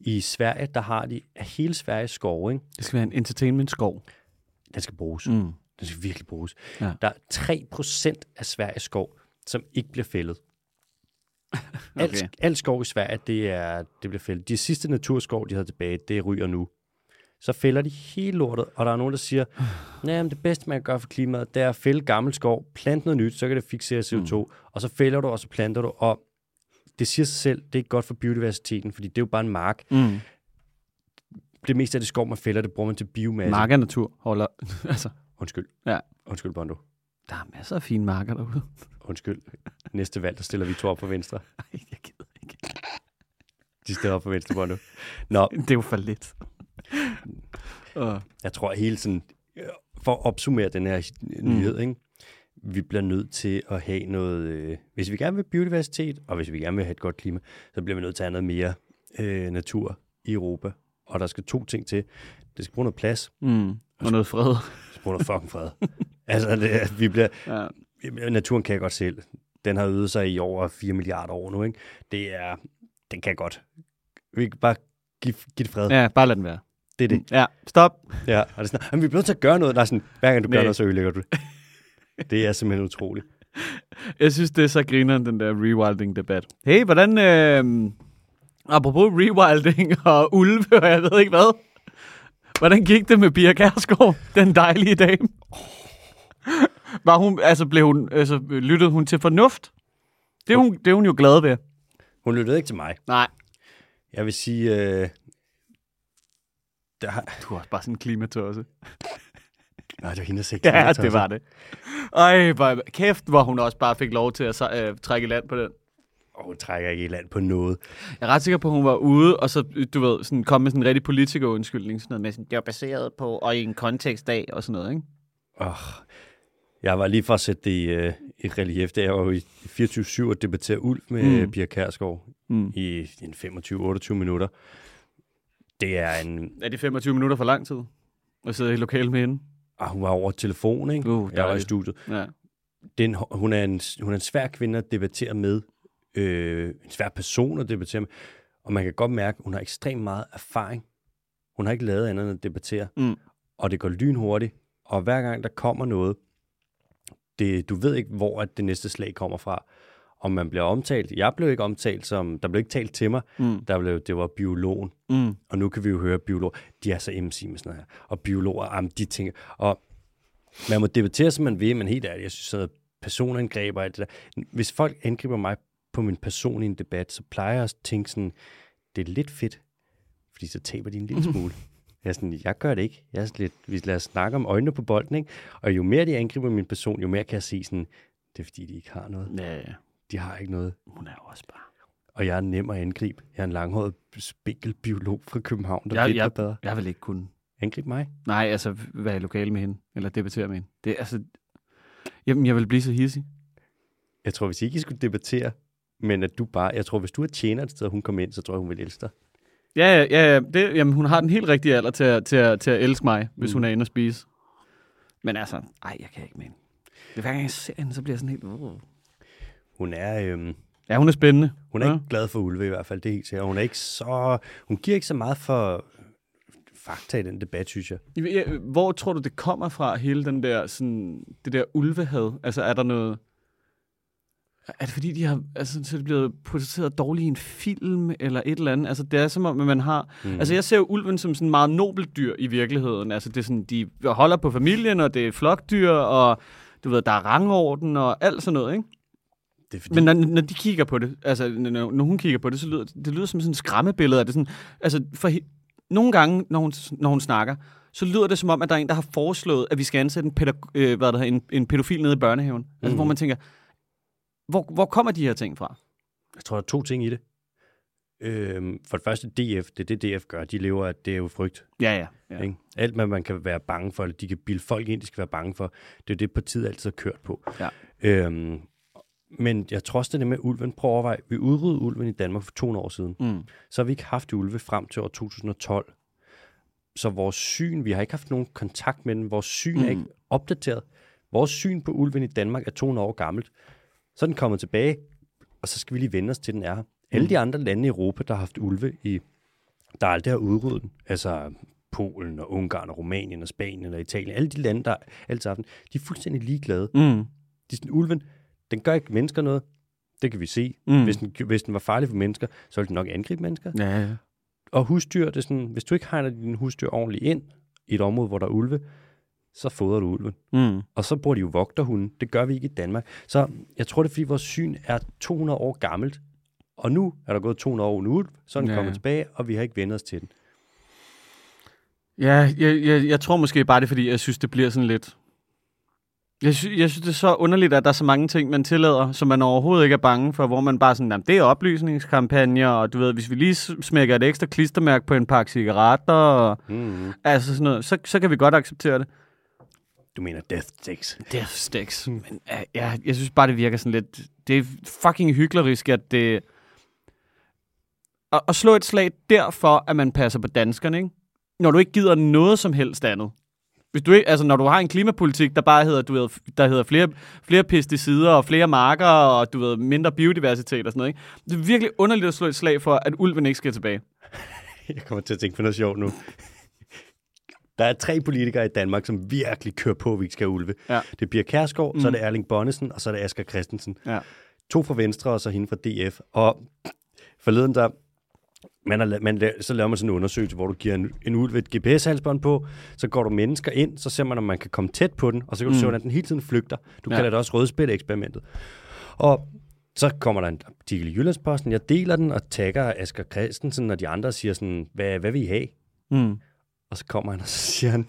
I Sverige, der har de af hele Sveriges skove, ikke? Det skal være en entertainment-skov. den skal bruges. Mm. Den skal virkelig bruges. Ja. Der er 3% af Sveriges skov, som ikke bliver fældet. Okay. Alt, alt skov i Sverige, det, er, det bliver fældet. De sidste naturskov, de havde tilbage, det ryger nu. Så fælder de hele lortet, og der er nogen, der siger, at det bedste, man kan gøre for klimaet, det er at fælde gammel skov, plante noget nyt, så kan det fixere CO2, mm. og så fælder du, og så planter du, og det siger sig selv, det er ikke godt for biodiversiteten, fordi det er jo bare en mark. Mm. Det meste af det skov, man fælder, det bruger man til biomasse. Mark og natur holder... altså, Undskyld. Ja. Undskyld, Bondo. der er masser af fine marker derude. Undskyld. Næste valg, der stiller vi to op på venstre. Ej, jeg gider ikke. De stiller op på venstre, Bondo. Nå, Det er jo for lidt. Uh, jeg tror hele sådan, øh, for at opsummere den her nyhed, ikke? vi bliver nødt til at have noget, øh, hvis vi gerne vil biodiversitet, og hvis vi gerne vil have et godt klima, så bliver vi nødt til at have noget mere øh, natur i Europa. Og der skal to ting til. Det skal bruge noget plads, mm. Og noget fred. det bruge noget fucking fred. altså, det, vi bliver, Ja. Naturen kan godt selv. Den har øget sig i over 4 milliarder år nu, ikke? Det er, den kan godt. Vi kan bare give, give det fred. Ja, bare lad den være. Det er det. Ja, stop. Ja. Og det er sådan, "Jamen, vi bliver nødt til at gøre noget. Der er sådan, hver gang du gør Nej. noget, så ødelægger du det. det er simpelthen utroligt. Jeg synes, det er så grineren, den der rewilding-debat. Hey, hvordan... Øh, apropos rewilding og ulve, og jeg ved ikke hvad. Hvordan gik det med Pia Kærsgaard, den dejlige dame? Var hun, altså, blev hun, altså, lyttede hun til fornuft? Det er, hun, det er hun jo glad ved. Hun lyttede ikke til mig. Nej. Jeg vil sige, øh, der, har- Du også bare sådan en klimatørse. Nej, det var hende, der Ja, det var det. Ej, hvor, kæft, hvor hun også bare fik lov til at øh, trække i land på den. Og hun trækker ikke i land på noget. Jeg er ret sikker på, at hun var ude, og så, du ved, sådan, kom med sådan en rigtig politikerundskyldning. Sådan noget med sådan, det var baseret på, og i en kontekst af, og sådan noget, ikke? Oh, jeg var lige for at sætte det i, øh, i relief. Det er jo i 24-7 at debattere ulv med Mm. Pia Kærsgaard Mm. i en 25-28 minutter. Det er en... Er det 25 minutter for lang tid? At sidde i lokal med hende? Ah, hun var over telefon, ikke? Uh, jeg var i studiet. Ja. Det er en, hun, er en, hun er en svær kvinde at debattere med. Øh, en svær person at debattere med. Og man kan godt mærke, at hun har ekstremt meget erfaring. Hun har ikke lavet andet end at debattere. Mm. Og det går lynhurtigt. Og hver gang der kommer noget, det, du ved ikke, hvor at det næste slag kommer fra. Om man bliver omtalt. Jeg blev ikke omtalt som... Der blev ikke talt til mig. Mm. Der blev, det var biologen. Mm. Og nu kan vi jo høre biologer. De er så MC med sådan her. Og biologer, jamen, de tænker... Og Man må debattere, som man vil, men helt ærligt, jeg synes, sådan noget personangreb og alt det der. Hvis folk angriber mig på min person i en debat, så plejer jeg at tænke sådan, det er lidt fedt, fordi så taber de en lille smule. Jeg, er sådan, jeg gør det ikke. Jeg er sådan lidt, vi lader snakke om øjnene på bolden, ikke? Og jo mere de angriber min person, jo mere kan jeg se sådan, det er fordi, de ikke har noget. Ja, ja. De har ikke noget. Hun er også bare... Og jeg er nem at angribe. Jeg er en langhåret spinkelbiolog fra København, der Jeg, jeg, bedre. jeg vil ikke kunne... Angrib mig. Nej, altså være lokal med hende, eller debattere med hende. Det er altså... Jamen, jeg vil blive så hissig. Jeg tror, hvis I ikke skulle debattere, men at du bare... Jeg tror, hvis du er tjener et sted, og hun kommer ind, så tror jeg, hun vil elske dig. Ja, ja, ja. Det, jamen, hun har den helt rigtige alder til at, til at, til at elske mig, hvis Mm. hun er inde og spise. Men altså, ej, jeg kan ikke med hende. Det er hver gang, jeg ser hende, så bliver jeg sådan helt... Hun er, øhm, Ja, hun er spændende. hun er ja. ikke glad for ulve i hvert fald, det er helt sikkert. Hun er ikke så... Hun giver ikke så meget for fakta i den debat, synes jeg. Ja, Hvor tror du, det kommer fra, hele den der, sådan, det der ulvehad? Altså, er der noget... Er det fordi, de har, altså, så det blevet produceret dårligt i en film, eller et eller andet? Altså, det er som om, man har... Mm. Altså, jeg ser jo ulven som sådan en meget nobelt dyr i virkeligheden. Altså, det er sådan, de holder på familien, og det er flokdyr, og du ved, der er rangorden, og alt sådan noget, ikke? Det er fordi, Men når, når de kigger på det, altså når, når hun kigger på det, så lyder det lyder som sådan et skræmmebillede. af Det sådan, altså for nogle gange, når hun, når hun snakker, så lyder det som om, at der er en, der har foreslået, at vi skal ansætte en, pædag- øh, hvad der hedder, en, en pædofil nede i børnehaven. Mm. Altså hvor man tænker, hvor, hvor kommer de her ting fra? jeg tror, der er to ting i det. Øhm, for det første, DF, det er det, DF gør. De lever af, det er jo frygt. Ja, ja. Ja. ja. Ikke? Alt, hvad man kan være bange for, eller de kan bilde folk ind, de skal være bange for, det er det, partiet altid har kørt på. Ja. Øhm, men jeg tror også, det er det med ulven. Prøv at overveje, vi udryddede ulven i Danmark for 200 år siden. Mm. Så har vi ikke haft ulve frem til år 2012. Så vores syn, vi har ikke haft nogen kontakt med den. Vores syn mm. er ikke opdateret. Vores syn på ulven i Danmark er 200 år gammelt. Så er den kommet tilbage, og så skal vi lige vende os til, den er her. Alle Mm. de andre lande i Europa, der har haft ulve i, der aldrig har udryddet den, altså Polen og Ungarn og Rumænien og Spanien og Italien, alle de lande, der altid har haft den, de er fuldstændig ligeglade. Mm. De er sådan, ulven, den gør ikke mennesker noget. Det kan vi se. Mm. Hvis, den, hvis den var farlig for mennesker, så ville den nok angribe mennesker. Ja, ja. Og husdyr, det er sådan, hvis du ikke hegner dine husdyr ordentligt ind i et område, hvor der er ulve, så fodrer du ulven. Mm. Og så bruger de jo vogterhunde. Det gør vi ikke i Danmark. Så jeg tror, det er, fordi vores syn er 200 år gammelt. Og nu er der gået 200 år uden ulv, så er den Ja, kommet tilbage, og vi har ikke vendt os til den. Ja, jeg, jeg, jeg tror måske bare, det er, fordi jeg synes, det bliver sådan lidt... Jeg, sy- jeg synes, det er så underligt, at der er så mange ting, man tillader, som man overhovedet ikke er bange for, hvor man bare sådan, det er oplysningskampagner, og du ved, hvis vi lige smækker et ekstra klistermærke på en pakke cigaretter, og Mm. altså sådan noget, så, så kan vi godt acceptere det. Du mener death sticks. Death sticks. Men uh, ja, jeg synes bare, det virker sådan lidt... Det er fucking hyklerisk, at det... At, at slå et slag derfor, at man passer på danskerne, ikke? Når du ikke gider noget som helst andet. Hvis du ikke, altså når du har en klimapolitik, der bare hedder, du ved, der hedder flere, flere pesticider og flere marker og du ved, mindre biodiversitet og sådan noget, ikke? Det er virkelig underligt at slå et slag for, at ulven ikke skal tilbage. Jeg kommer til at tænke på noget sjovt nu. Der er tre politikere i Danmark, som virkelig kører på, at vi ikke skal have ulve. Ja. Det er Pia Kærsgaard, mm. så er Mm. det Erling Bonnesen, og så er det Asger Christensen. Ja. To fra Venstre, og så hende fra DF. Og forleden der, man har, man, så laver man sådan en undersøgelse, hvor du giver en, en ulv et GPS-halsbånd på, så går du mennesker ind, så ser man, om man kan komme tæt på den, og så kan du Mm. se, hvordan den hele tiden flygter. Du Ja. kalder det også rødspætte-eksperimentet. Og så kommer der en artikel i Jyllandsposten, jeg deler den og tagger Asger Christensen og de andre og siger sådan, hvad, hvad vil I have? Mm. Og så kommer han, og så siger han,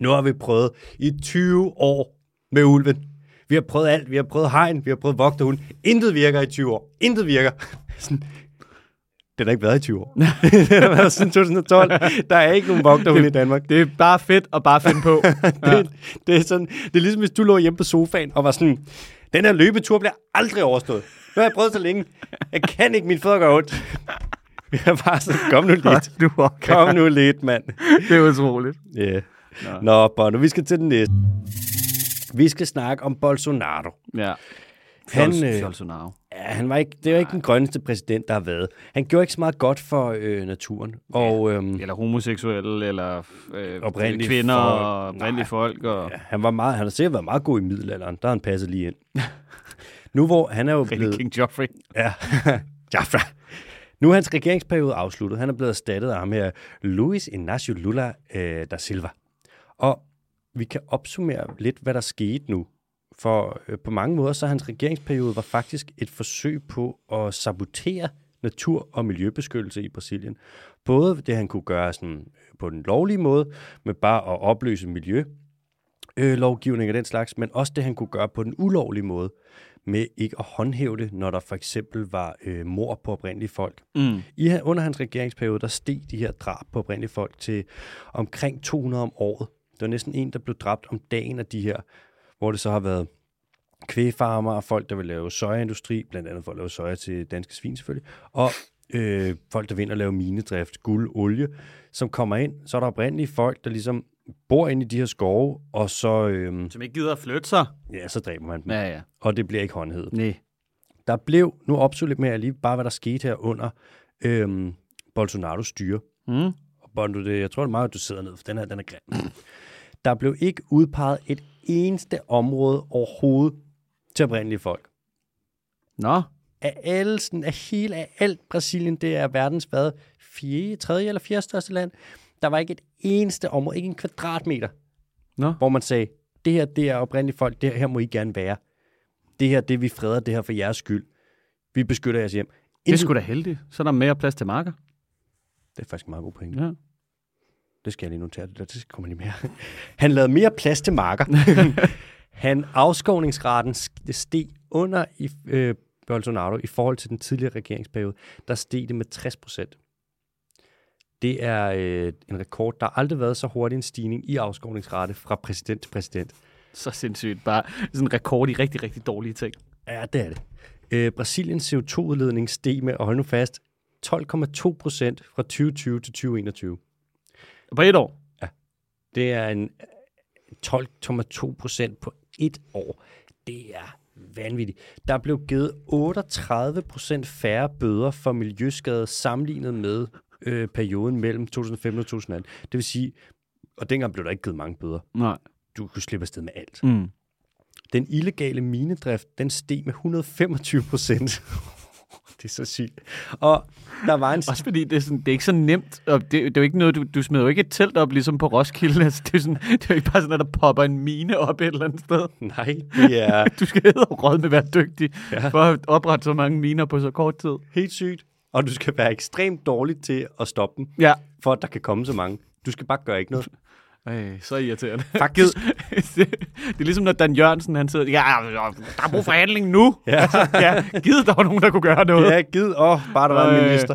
nu har vi prøvet i 20 år med ulven. Vi har prøvet alt. Vi har prøvet hegn, vi har prøvet vogterhund. Intet virker i 20 år. Intet virker. Sådan, den har ikke været i 20 år. den har været siden 2012. Der er ikke nogen vogterhund i Danmark. Det er bare fedt at bare finde på. Det, det, er sådan, det er ligesom, hvis du lå hjemme på sofaen og var sådan, den her løbetur bliver aldrig overstået. Nu har jeg prøvet så længe. Jeg kan ikke, mine fødder gør ondt. Vi er bare sådan, kom nu lidt. du Kom nu lidt, mand. Det er utroligt. Ja. Yeah. Nå. Nå, Bono, vi skal til den næste. Vi skal snakke om Bolsonaro. Ja. Han, Fjols- øh. Ja, han var ikke, det var ikke den grønneste præsident, der har været. Han gjorde ikke så meget godt for øh, naturen. Og øhm, Eller homoseksuelle, eller øh, Oprindelige kvinder, folk. og oprindelige Nej. folk. Og... ja, han, var meget, han har sikkert været meget god i middelalderen. Der har han passet lige ind. nu hvor han er jo blevet... King Joffrey. Ja, Jafra. Nu er hans regeringsperiode afsluttet. Han er blevet erstattet af ham her, Luis Inacio Lula øh, da Silva. Og vi kan opsummere lidt, hvad der skete nu. For øh, på mange måder, så hans regeringsperiode var faktisk et forsøg på at sabotere natur- og miljøbeskyttelse i Brasilien. Både det, han kunne gøre sådan, øh, på den lovlige måde, med bare at opløse miljø, øh, lovgivning og den slags, men også det, han kunne gøre på den ulovlige måde, med ikke at håndhæve det, når der for eksempel var øh, mor på oprindelige folk. Mm. I, under hans regeringsperiode, der steg de her drab på oprindelige folk til omkring 200 om året. Det var næsten en, der blev dræbt om dagen af de her, hvor det så har været kvægfarmer og folk, der vil lave sojaindustri, blandt andet for at lave soja til danske svin selvfølgelig, og øh, folk, der vil ind og lave minedrift, guld, olie, som kommer ind. Så er der oprindelige folk, der ligesom bor inde i de her skove, og så, øh, Som ikke gider at flytte sig. ja, så dræber man dem. Ja, ja. Og det bliver ikke håndhævet. Nej. Der blev, nu opsøger med lige bare, hvad der skete her under øh, Bolsonaros styre. Mm. Og Bondo, det, jeg tror, det er meget, at du sidder ned, for den her, den er grim. Der blev ikke udpeget et eneste område overhovedet til oprindelige folk. Nå. Af alle, sådan, af hele, af alt Brasilien, det er verdens, hvad, fjerde, tredje eller fjerde største land. Der var ikke et eneste område, ikke en kvadratmeter, Nå. hvor man sagde, det her, det er oprindelige folk, det her må I gerne være. Det her, det vi freder, det her for jeres skyld. Vi beskytter jeres hjem. Det er Ingen- sgu da heldigt. Så er der mere plads til marker. Det er faktisk en meget god pointe. Ja. Det skal jeg lige notere. Det, der, det kommer lige mere. Han lavede mere plads til marker. Han afskovningsraten sk- steg under i øh, Bolsonaro i forhold til den tidligere regeringsperiode. Der steg det med 60 procent. Det er øh, en rekord. Der har aldrig været så hurtig en stigning i afskovningsrate fra præsident til præsident. Så sindssygt. Bare sådan en rekord i rigtig, rigtig dårlige ting. Ja, det er det. Øh, Brasiliens CO2-udledning steg med, og hold nu fast, 12,2 procent fra 2020 til 2021. På et år. Det er en øh, 12,2 procent på et år. Det er vanvittigt. Der blev givet 38 procent færre bøder for miljøskade sammenlignet med øh, perioden mellem 2015 og 2018. Det vil sige, og dengang blev der ikke givet mange bøder. Nej. Du kunne slippe afsted med alt. Mm. Den illegale minedrift, den steg med 125 procent. Det er så sygt. Og der var en... Også fordi det er, sådan, det er ikke så nemt. Og det, det er jo ikke noget, du, du smider jo ikke et telt op, ligesom på Roskilde. Altså, det, er sådan, det er jo ikke bare sådan, at der popper en mine op et eller andet sted. Nej, det er Du skal råd med at være dygtig ja. for at oprette så mange miner på så kort tid. helt sygt. Og du skal være ekstremt dårlig til at stoppe dem, Ja. for at der kan komme så mange. Du skal bare gøre ikke noget. Ej, så irriterende. Faktisk- det, det er ligesom, når Dan Jørgensen, han sidder, ja, der er brug for handling nu. Ja. Altså, ja, givet der var nogen, der kunne gøre noget. Ja, gid. Åh, oh, bare der var en Øh. minister.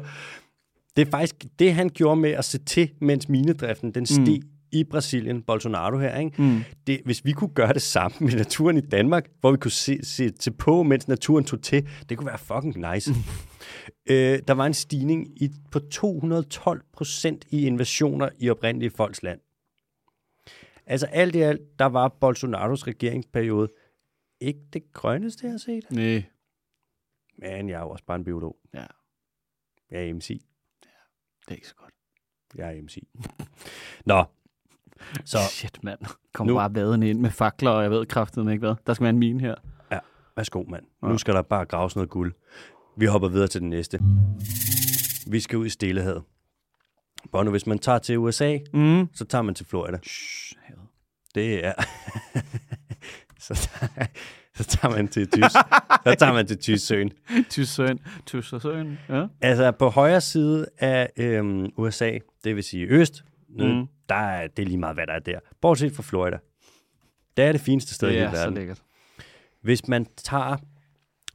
Det er faktisk det, han gjorde med at se til, mens minedriften den steg mm. i Brasilien, Bolsonaro her. Ikke? Mm. Det, hvis vi kunne gøre det samme med naturen i Danmark, hvor vi kunne se, se til på, mens naturen tog til, det kunne være fucking nice. øh, der var en stigning i, på 212 procent i invasioner i oprindelige folks land. Altså alt i alt, der var Bolsonaros regeringsperiode ikke det grønneste, jeg har set. Nej. Men jeg er jo også bare en biolog. Ja, Jeg er MC. det er ikke så godt. Jeg er MC. Nå. Så Shit, mand. Kom Nu- bare vadende ind med fakler, og jeg ved kraftedeme ikke hvad. Der skal være en mine her. værsgo, mand. Ja. Nu skal der bare graves noget guld. Vi hopper videre til den næste. Vi skal ud i Stillehavet. Bono, hvis man tager til USA, Mm. så tager man til Florida. Shh. Det er... så, tager, så tager man til Tys. så tager man til Tyssøen. Tyssøen. Tyssøen. Ja. Altså på højre side af øhm, USA, det vil sige øst, mm. Der er det er lige meget, hvad der er der. Bortset fra Florida. Det er det fineste sted i Det hele er så verden. lækkert. Hvis man tager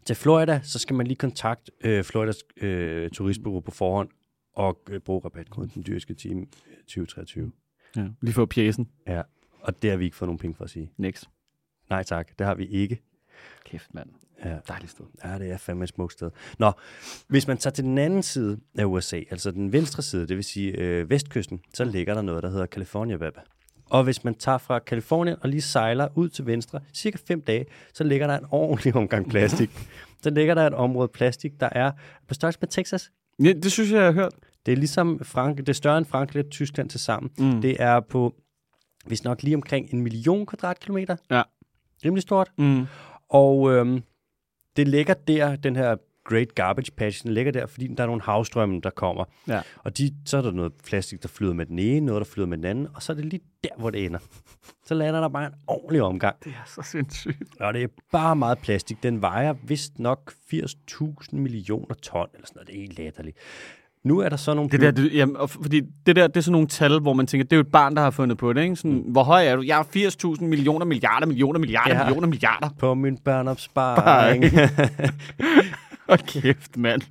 til Florida, så skal man lige kontakte øh, Floridas øh, turistbureau på forhånd og øh, bruge rabatkoden den dyrske time 2023. Ja. Lige få pjæsen. Ja, og det har vi ikke fået nogen penge for at sige. Niks. Nej tak, det har vi ikke. Kæft, mand. Ja. Dejligt sted. Ja, det er fandme et smukt sted. Nå, hvis man tager til den anden side af USA, altså den venstre side, det vil sige øh, vestkysten, så ligger der noget, der hedder California Baba. Og hvis man tager fra Kalifornien og lige sejler ud til venstre, cirka fem dage, så ligger der en ordentlig omgang plastik. så ligger der et område plastik, der er på størrelse med Texas. Ja, det synes jeg, jeg har hørt. Det er ligesom Frankrig, det er større end Frankrig og Tyskland til sammen. Mm. Det er på, hvis nok lige omkring en million kvadratkilometer. Ja. Rimelig stort. Mm. Og øhm, det ligger der, den her Great Garbage Patch. Den ligger der, fordi der er nogle havstrømme, der kommer. Ja. Og de, så er der noget plastik, der flyder med den ene, noget, der flyder med den anden, og så er det lige der, hvor det ender. Så lander der bare en ordentlig omgang. Det er så sindssygt. Og det er bare meget plastik. Den vejer vist nok 80.000 millioner ton, eller sådan noget. Det er helt latterligt. Nu er der så nogle... Det der, det, jamen, og fordi det der, det er sådan nogle tal, hvor man tænker, det er jo et barn, der har fundet på det, ikke? Sådan, mm. hvor høj er du? Jeg er 80.000 millioner, milliarder, millioner, milliarder, Ja. ja. millioner, milliarder. på min børneopsparing. Hold kæft, mand.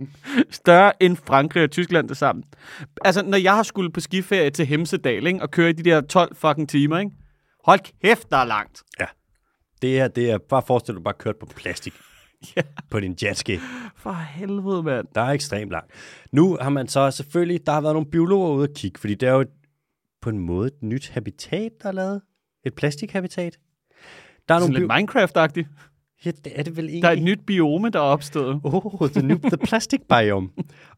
Større end Frankrig og Tyskland det sammen. Altså, når jeg har skulle på skiferie til Hemsedal, ikke? Og køre i de der 12 fucking timer, ikke? Hold kæft, der er langt. det er, det er bare forestil dig, du bare kørt på plastik. Ja. På din jetski. For helvede, mand. Der er ekstremt langt. Nu har man så selvfølgelig, der har været nogle biologer ude at kigge, fordi det er jo et, på en måde et nyt habitat, der er lavet. Et plastikhabitat. Der er Sådan nogle lidt Minecraft-agtigt. Ja, det er det vel egentlig. Der er et nyt biome, der er opstået. Oh, the new the plastic biome.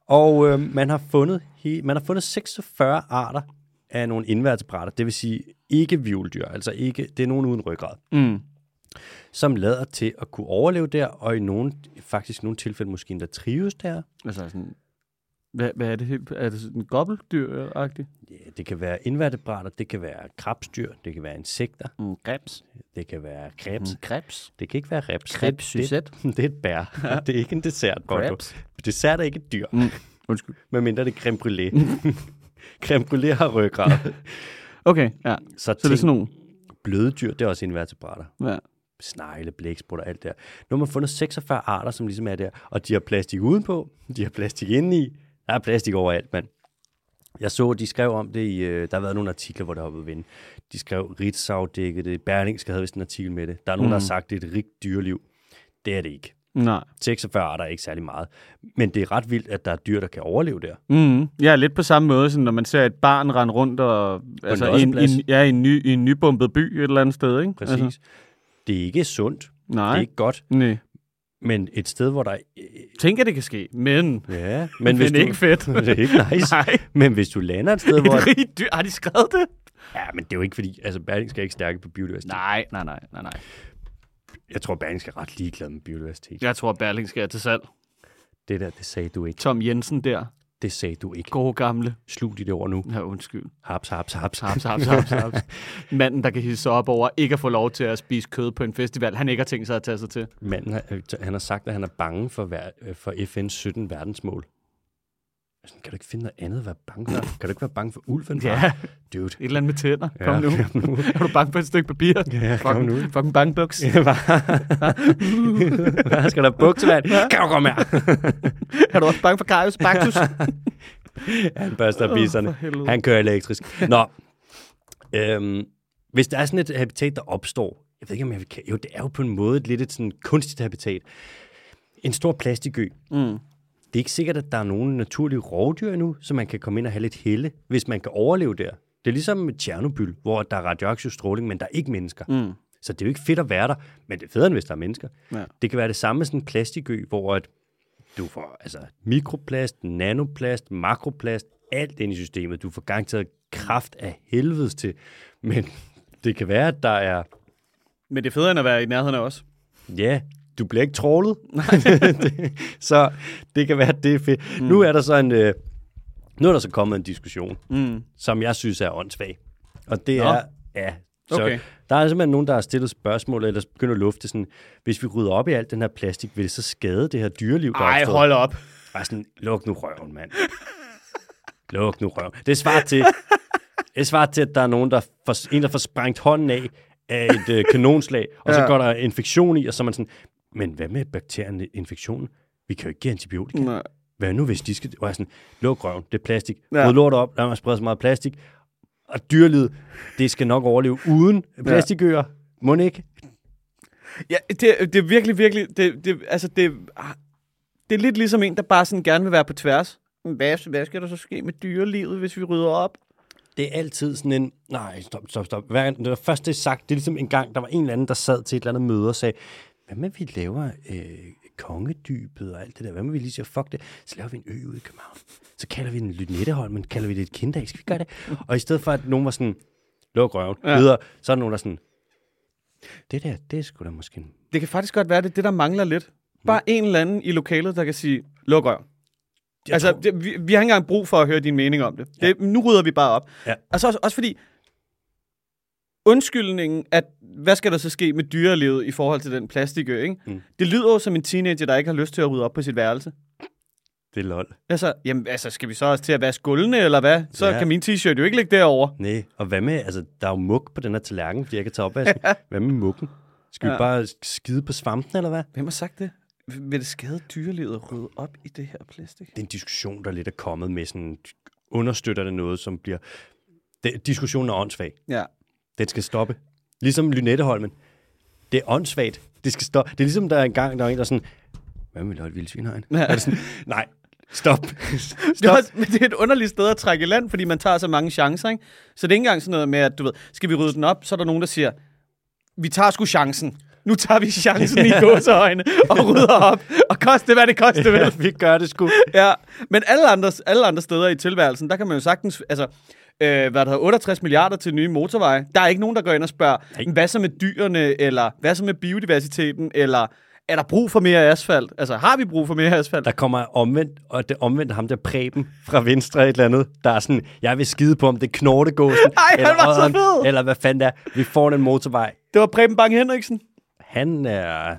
Og øh, man har fundet he, man har fundet 46 arter af nogle invertebrater, det vil sige ikke vivldyr, altså ikke det er nogen uden ryggrad, Mm. Som lader til at kunne overleve der, og i nogle, faktisk nogle tilfælde måske endda trives der. Altså sådan... Hvad, hvad er det? helt- Er det sådan gobbeldyr-agtigt? Ja, det kan være invertebrater, det kan være krabstyr, det kan være insekter, Mm, krebs. det kan være krebs. Mm, krebs. Det kan ikke være reps. Krebs, det, det, det er et bær. Ja. Det er ikke en dessert. Krebs. Dessert er ikke et dyr, Mm. Undskyld. medmindre det er creme brûlée. creme brûlée har ryggrad. Okay, ja. Så, Så det er sådan nogle... bløde dyr, det er også invertebrater. Ja. Snegle, blæksprutter, alt der. Nu har man fundet 46 arter, som ligesom er der, og de har plastik udenpå, de har plastik indeni, der er plastik overalt, mand. Jeg så, de skrev om det i, øh, der har været nogle artikler, hvor det har været vinde. De skrev Ritzau dækket det, Berlingske havde vist en artikel med det. Der er nogen, mm. der har sagt, det er et rigt dyreliv. Det er det ikke. Nej. 46 arter er ikke særlig meget. Men det er ret vildt, at der er dyr, der kan overleve der. Mm. Ja, lidt på samme måde, som når man ser et barn rende rundt og, altså, i, en, en- ja, en ny, i en nybumpet by et eller andet sted, ikke? Præcis. Altså, det er ikke sundt. nej. Det er ikke godt. Nej. Men et sted, hvor der... Tænker, det kan ske, men, Ja, men men hvis det er du, ikke fedt. det er ikke nice. Nej. Men hvis du lander et sted, Et hvor... rigt dyr. Har de skrevet det? Ja, men det er jo ikke fordi... Altså, Berling skal ikke stærke på biodiversitet. Nej, nej, nej, nej, nej. Jeg tror, Berling skal ret ligeglad med biodiversitet. Jeg tror, Berling skal til salg. Det der, det sagde du ikke. Tom Jensen der. Det sagde du ikke. Gode gamle. Slug dit ord nu. Ja, undskyld. Haps, haps, haps. Haps, haps, haps, haps. Manden, der kan hisse op over ikke at få lov til at spise kød på en festival, han ikke har tænkt sig at tage sig til. Manden, har- øh, han har sagt, at han er bange for, øh, for FN's 17 verdensmål. Sådan, kan du ikke finde noget andet at være bange for? Kan du ikke være bange for ulven? far? Ja, Dude. et eller andet med tænder. Kom Ja, nu. nu. Er du bange for et stykke papir? Ja, kom nu. Fucking, bankbuks. Ja, hvad? Skal der bukse, mand? Kan du komme her? er du også bange for Karius Baktus? Han børster bisserne. helvede. Han kører elektrisk. Nå, øhm, hvis der er sådan et habitat, der opstår, jeg ved ikke, om jeg vil jo, det er jo på en måde lidt et sådan kunstigt habitat. En stor plastikø. Mm. Det er ikke sikkert, at der er nogen naturlige rovdyr endnu, så man kan komme ind og have lidt helle, hvis man kan overleve der. Det er ligesom Tjernobyl, hvor der er radioaktiv stråling, men der er ikke mennesker. Mm. Så det er jo ikke fedt at være der, men det er federe, end hvis der er mennesker. Ja. Det kan være det samme med sådan en plastikø, hvor at du får altså, mikroplast, nanoplast, makroplast, alt ind i systemet. Du får garanteret kraft af helvedes til. Men det kan være, at der er... Men det er federe end at være i nærheden af os. Ja, du bliver ikke trålet. Det- så det kan være, at det er fedt. Mm. Nu er der så en... Øh, nu er der så kommet en diskussion, Mm. som jeg synes er åndssvag. Og det Nå. er... Ja, så Okay. der er simpelthen nogen, der har stillet spørgsmål, eller begynder at lufte sådan, hvis vi rydder op i alt den her plastik, vil det så skade det her dyreliv, der er Ej, hold op. Ej, sådan, luk nu røven, mand. luk nu røven. Det svarer til, det svarer til, at der er nogen, der får, en, der får sprængt hånden af af et øh, kanonslag, og så Ja. går der infektion i, og så er man sådan, men hvad med bakterien infektionen? Vi kan jo ikke give antibiotika. Nej. Hvad nu, hvis de skal... Og jeg sådan, luk røven, det er plastik. Ja. Ja. Ryd lort op, lad mig sprede så meget plastik. Og dyrelivet, det skal nok overleve uden plastikøer. Må det ikke? Ja, det, det er virkelig, virkelig... Det, det, altså, det, det er lidt ligesom en, der bare sådan gerne vil være på tværs. Hvad, hvad skal der så ske med dyrelivet, hvis vi rydder op? Det er altid sådan en, nej, stop, stop, stop. Hver gang, det var først det er sagt, det er ligesom en gang, der var en eller anden, der sad til et eller andet møde og sagde, hvad med vi laver øh, kongedybet og alt det der, hvad med vi lige siger, fuck det, så laver vi en ø ude i København. Så kalder vi den Lynetteholm, men kalder vi det et kindag, skal vi gøre det? Og i stedet for, at nogen var sådan, luk røven, Ja. ja. videre, så er der nogen, der er sådan, det der, det sgu da måske. Det kan faktisk godt være, det det, der mangler lidt. Bare en eller anden i lokalet, der kan sige, luk røv. Jeg Altså, tror- det, vi, vi har ikke engang brug for at høre din mening om det. det nu rydder vi bare op. Ja. Altså også, også fordi, undskyldningen, at hvad skal der så ske med dyrelivet i forhold til den plastikø, ikke? Mm. Det lyder jo som en teenager, der ikke har lyst til at rydde op på sit værelse. Det er lol. Altså, jamen, altså, skal vi så også til at vaske gulvene, eller hvad? Så Ja. kan min t-shirt jo ikke ligge derovre. Nej, og hvad med, altså, der er jo muk på den her tallerken, fordi jeg kan tage opvasken. Hvad med mukken? Skal vi Ja. bare skide på svampen, eller hvad? Hvem har sagt det? Vil det skade dyrelivet at rydde op i det her plastik? Det er en diskussion, der lidt er kommet med sådan, understøtter det noget, som bliver... Det, diskussionen er åndssvag. Ja. Den skal stoppe. Ligesom Lynetteholmen. Det er åndssvagt. Det skal stoppe. Det er ligesom, der er en gang, der er en, der er sådan, hvad med et vildsvinhegn? Ja. Er det sådan, nej, stop. Det er, stop. også, men det er et underligt sted at trække i land, fordi man tager så mange chancer, ikke? Så det er ikke engang sådan noget med, at du ved, skal vi rydde den op, så er der nogen, der siger, vi tager sgu chancen. Nu tager vi chancen i gåseøjne og rydder op. Og koste hvad det koste vil. Ja, vi gør det sgu. Ja, men alle andre, alle andre steder i tilværelsen, der kan man jo sagtens, altså, øh, hvad der hedder, 68 milliarder til nye motorveje. Der er ikke nogen, der går ind og spørger, Nej. hvad så med dyrene, eller hvad så med biodiversiteten, eller er der brug for mere asfalt? Altså, har vi brug for mere asfalt? Der kommer omvendt, og det omvendt ham der Preben fra Venstre et eller andet, der er sådan, jeg vil skide på, om det er knortegåsen, Ej, han eller, var så fed. eller hvad fanden det er. Vi får en motorvej. Det var Preben Bang Henriksen. Han er,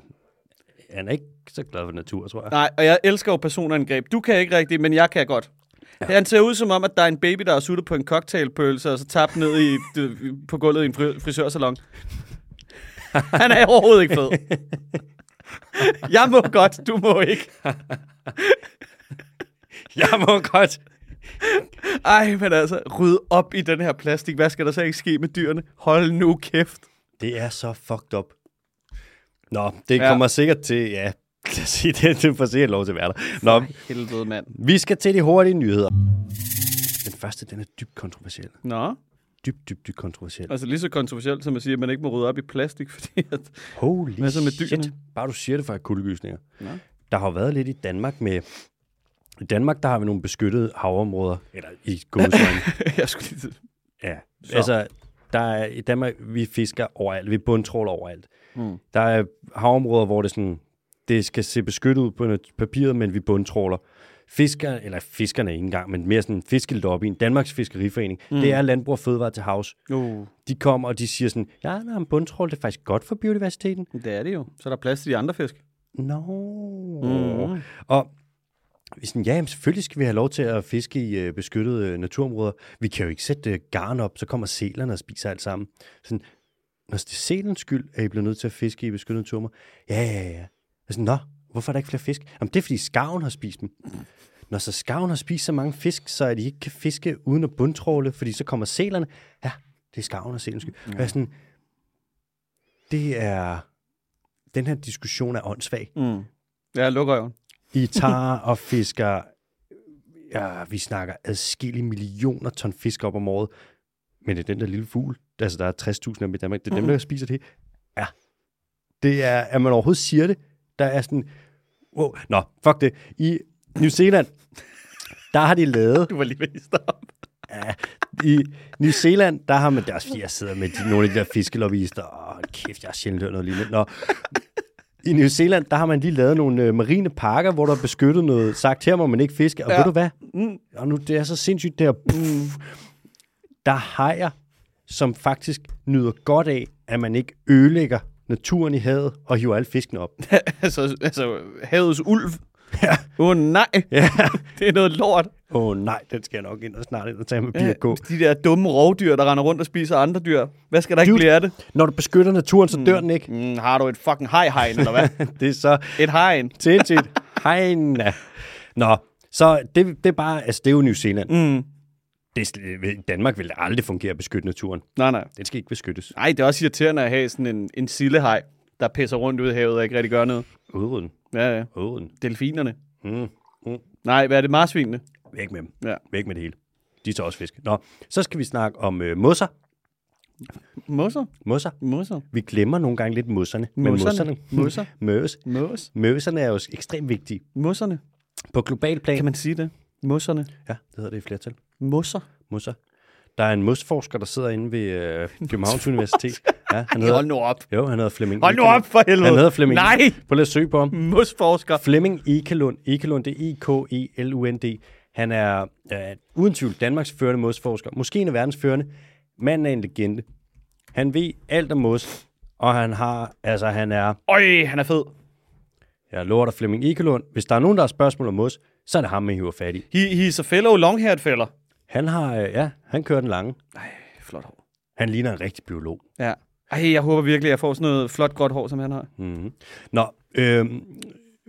han er ikke så glad for natur, tror jeg. Nej, og jeg elsker jo personangreb. Du kan ikke rigtigt, men jeg kan godt. Ja. Han ser ud som om, at der er en baby, der er suttet på en cocktailpølse, og så tabt ned i, på gulvet i en fri- frisørsalon. Han er overhovedet ikke fed. Jeg må godt, du må ikke. Jeg må godt. Ej, men altså, ryd op i den her plastik. Hvad skal der så ikke ske med dyrene? Hold nu kæft. Det er så fucked up. Nå, det Ja. kommer sikkert til, ja, lad os sige det, det får sikkert lov til at være der. Nå, Helvede, mand. vi skal til de hurtige nyheder. Den første, den er dybt kontroversiel. Nå, Dybt, dybt, dybt kontroversiel. altså lige så kontroversielt, som at sige, at man ikke må rydde op i plastik, fordi at... Holy Hvad så med dyrene? shit. Bare du siger det, for kuldegysninger. Nå. Der har jo været lidt i Danmark med... I Danmark, der har vi nogle beskyttede havområder, eller i gåsøjne. jeg skulle lige... ja, Så. altså, der er, i Danmark, vi fisker overalt, vi bundtråler overalt. Mm. Der er havområder, hvor det sådan, det skal se beskyttet ud på papiret, men vi bundtråler. Fisker, eller fiskerne ikke engang, men mere sådan fiskeligt op i en Danmarks Fiskeriforening. Mm. Det er Landbrug og Fødevare til havs. Uh, De kommer, og de siger sådan, ja, nej, en bundtrål, det er faktisk godt for biodiversiteten. det er det jo. Så er der plads til de andre fisk. Nå. Mm. Mm. Og vi sådan, ja, jamen, selvfølgelig skal vi have lov til at fiske i øh, beskyttede øh, naturområder. Vi kan jo ikke sætte øh, garn op, så kommer sælerne og spiser alt sammen. Sådan, når det er sælens skyld, at I bliver nødt til at fiske i beskyttede naturområder. Ja, ja, ja. Er sådan, nå, hvorfor er der ikke flere fisk? Jamen, det er, fordi skarven har spist dem. Når så skarven har spist så mange fisk, så at de ikke kan fiske uden at bundtråle, fordi så kommer sælerne. Ja, det er skarven og sælens skyld. Ja. Og jeg er sådan, det er... Den her diskussion er åndssvag. Mm. Ja, lukker øjen. I tager og fisker, ja, vi snakker adskillige millioner ton fisk op om året. Men det er den der lille fugl, altså der er 60.000 af dem i Danmark, det er dem, der spiser det. Ja, det er, at man overhovedet siger det, der er sådan, wow, nå, fuck det. I New Zealand, der har de lavet, Du var lige ved at stoppe. ja, i New Zealand, der har man, er fordi, jeg sidder med de, nogle af de der fiskelobbyister, åh, kæft, jeg har sjældent hørt noget lignende. Nå, i New Zealand, der har man lige lavet nogle øh, marine parker, hvor der er beskyttet noget, sagt her må man ikke fiske, og ja. Ved du hvad? Mm. Og nu, det er så sindssygt der, puff, der er hajer, som faktisk nyder godt af, at man ikke ødelægger naturen i havet og hiver alle fiskene op. altså, altså, havets ulv. Ja. Åh oh, nej, Ja. det er noget lort. Åh oh, nej, den skal jeg nok ind og snart ind og tage med ja. gå. de der dumme rovdyr, der render rundt og spiser andre dyr. Hvad skal der ikke Dude. blive af det? Når du beskytter naturen, så dør den ikke. Mm, har du et fucking hej-hegn, eller hvad? Det er så Et hegn. sindssygt. Hej, Nå, så det, det er bare, altså det er jo New Zealand. Mm. Det, I Danmark vil aldrig fungere at beskytte naturen. Nej, nej. Den skal ikke beskyttes. Ej, det er også irriterende at have sådan en, en sillehej, der pisser rundt ud i havet og ikke rigtig gør noget. Udrydden. Ja, ja. Udrydden. Delfinerne. Mm. Mm. Nej, hvad er det? Marsvinene? Væk med dem. Ja. Væk med det hele. De tager også fisk. Nå, så skal vi snakke om øh, mosser. Mosser? Mosser. Mosser? Vi glemmer nogle gange lidt mosserne. Men Mosserne. mosserne. Mosser? Møs. Mos? Møserne er jo ekstremt vigtige. Mosserne? På global plan. Kan man sige det? Mosserne? Ja, det hedder det i flertal. Mosser? Mosser. Der er en mosforsker, der sidder inde ved øh, Københavns Universitet. Ja, han Hold hedder, nu op. jo, han hedder Flemming Hold nu op for helvede. Han hedder Flemming Nej, Prøv lige at søge på ham. musforsker. Flemming Ekelund. Ekelund, det er E-K-E-L-U-N-D. Han er øh, uden tvivl Danmarks førende mosforsker. Måske en af verdens førende. Manden er en legende. Han ved alt om mos, og han har, altså han er, Øj, han er fed. jeg lover dig Flemming Ekelund, hvis der er nogen, der har spørgsmål om mos, så er det ham, man hiver fat i. He, he's a fellow long-haired fella. Han har, øh, ja, han kører den lange. Ej, flot hår. Han ligner en rigtig biolog. Ja. Ej, jeg håber virkelig, at jeg får sådan noget flot, gråt hår, som han har. Mm-hmm. Nå, øh,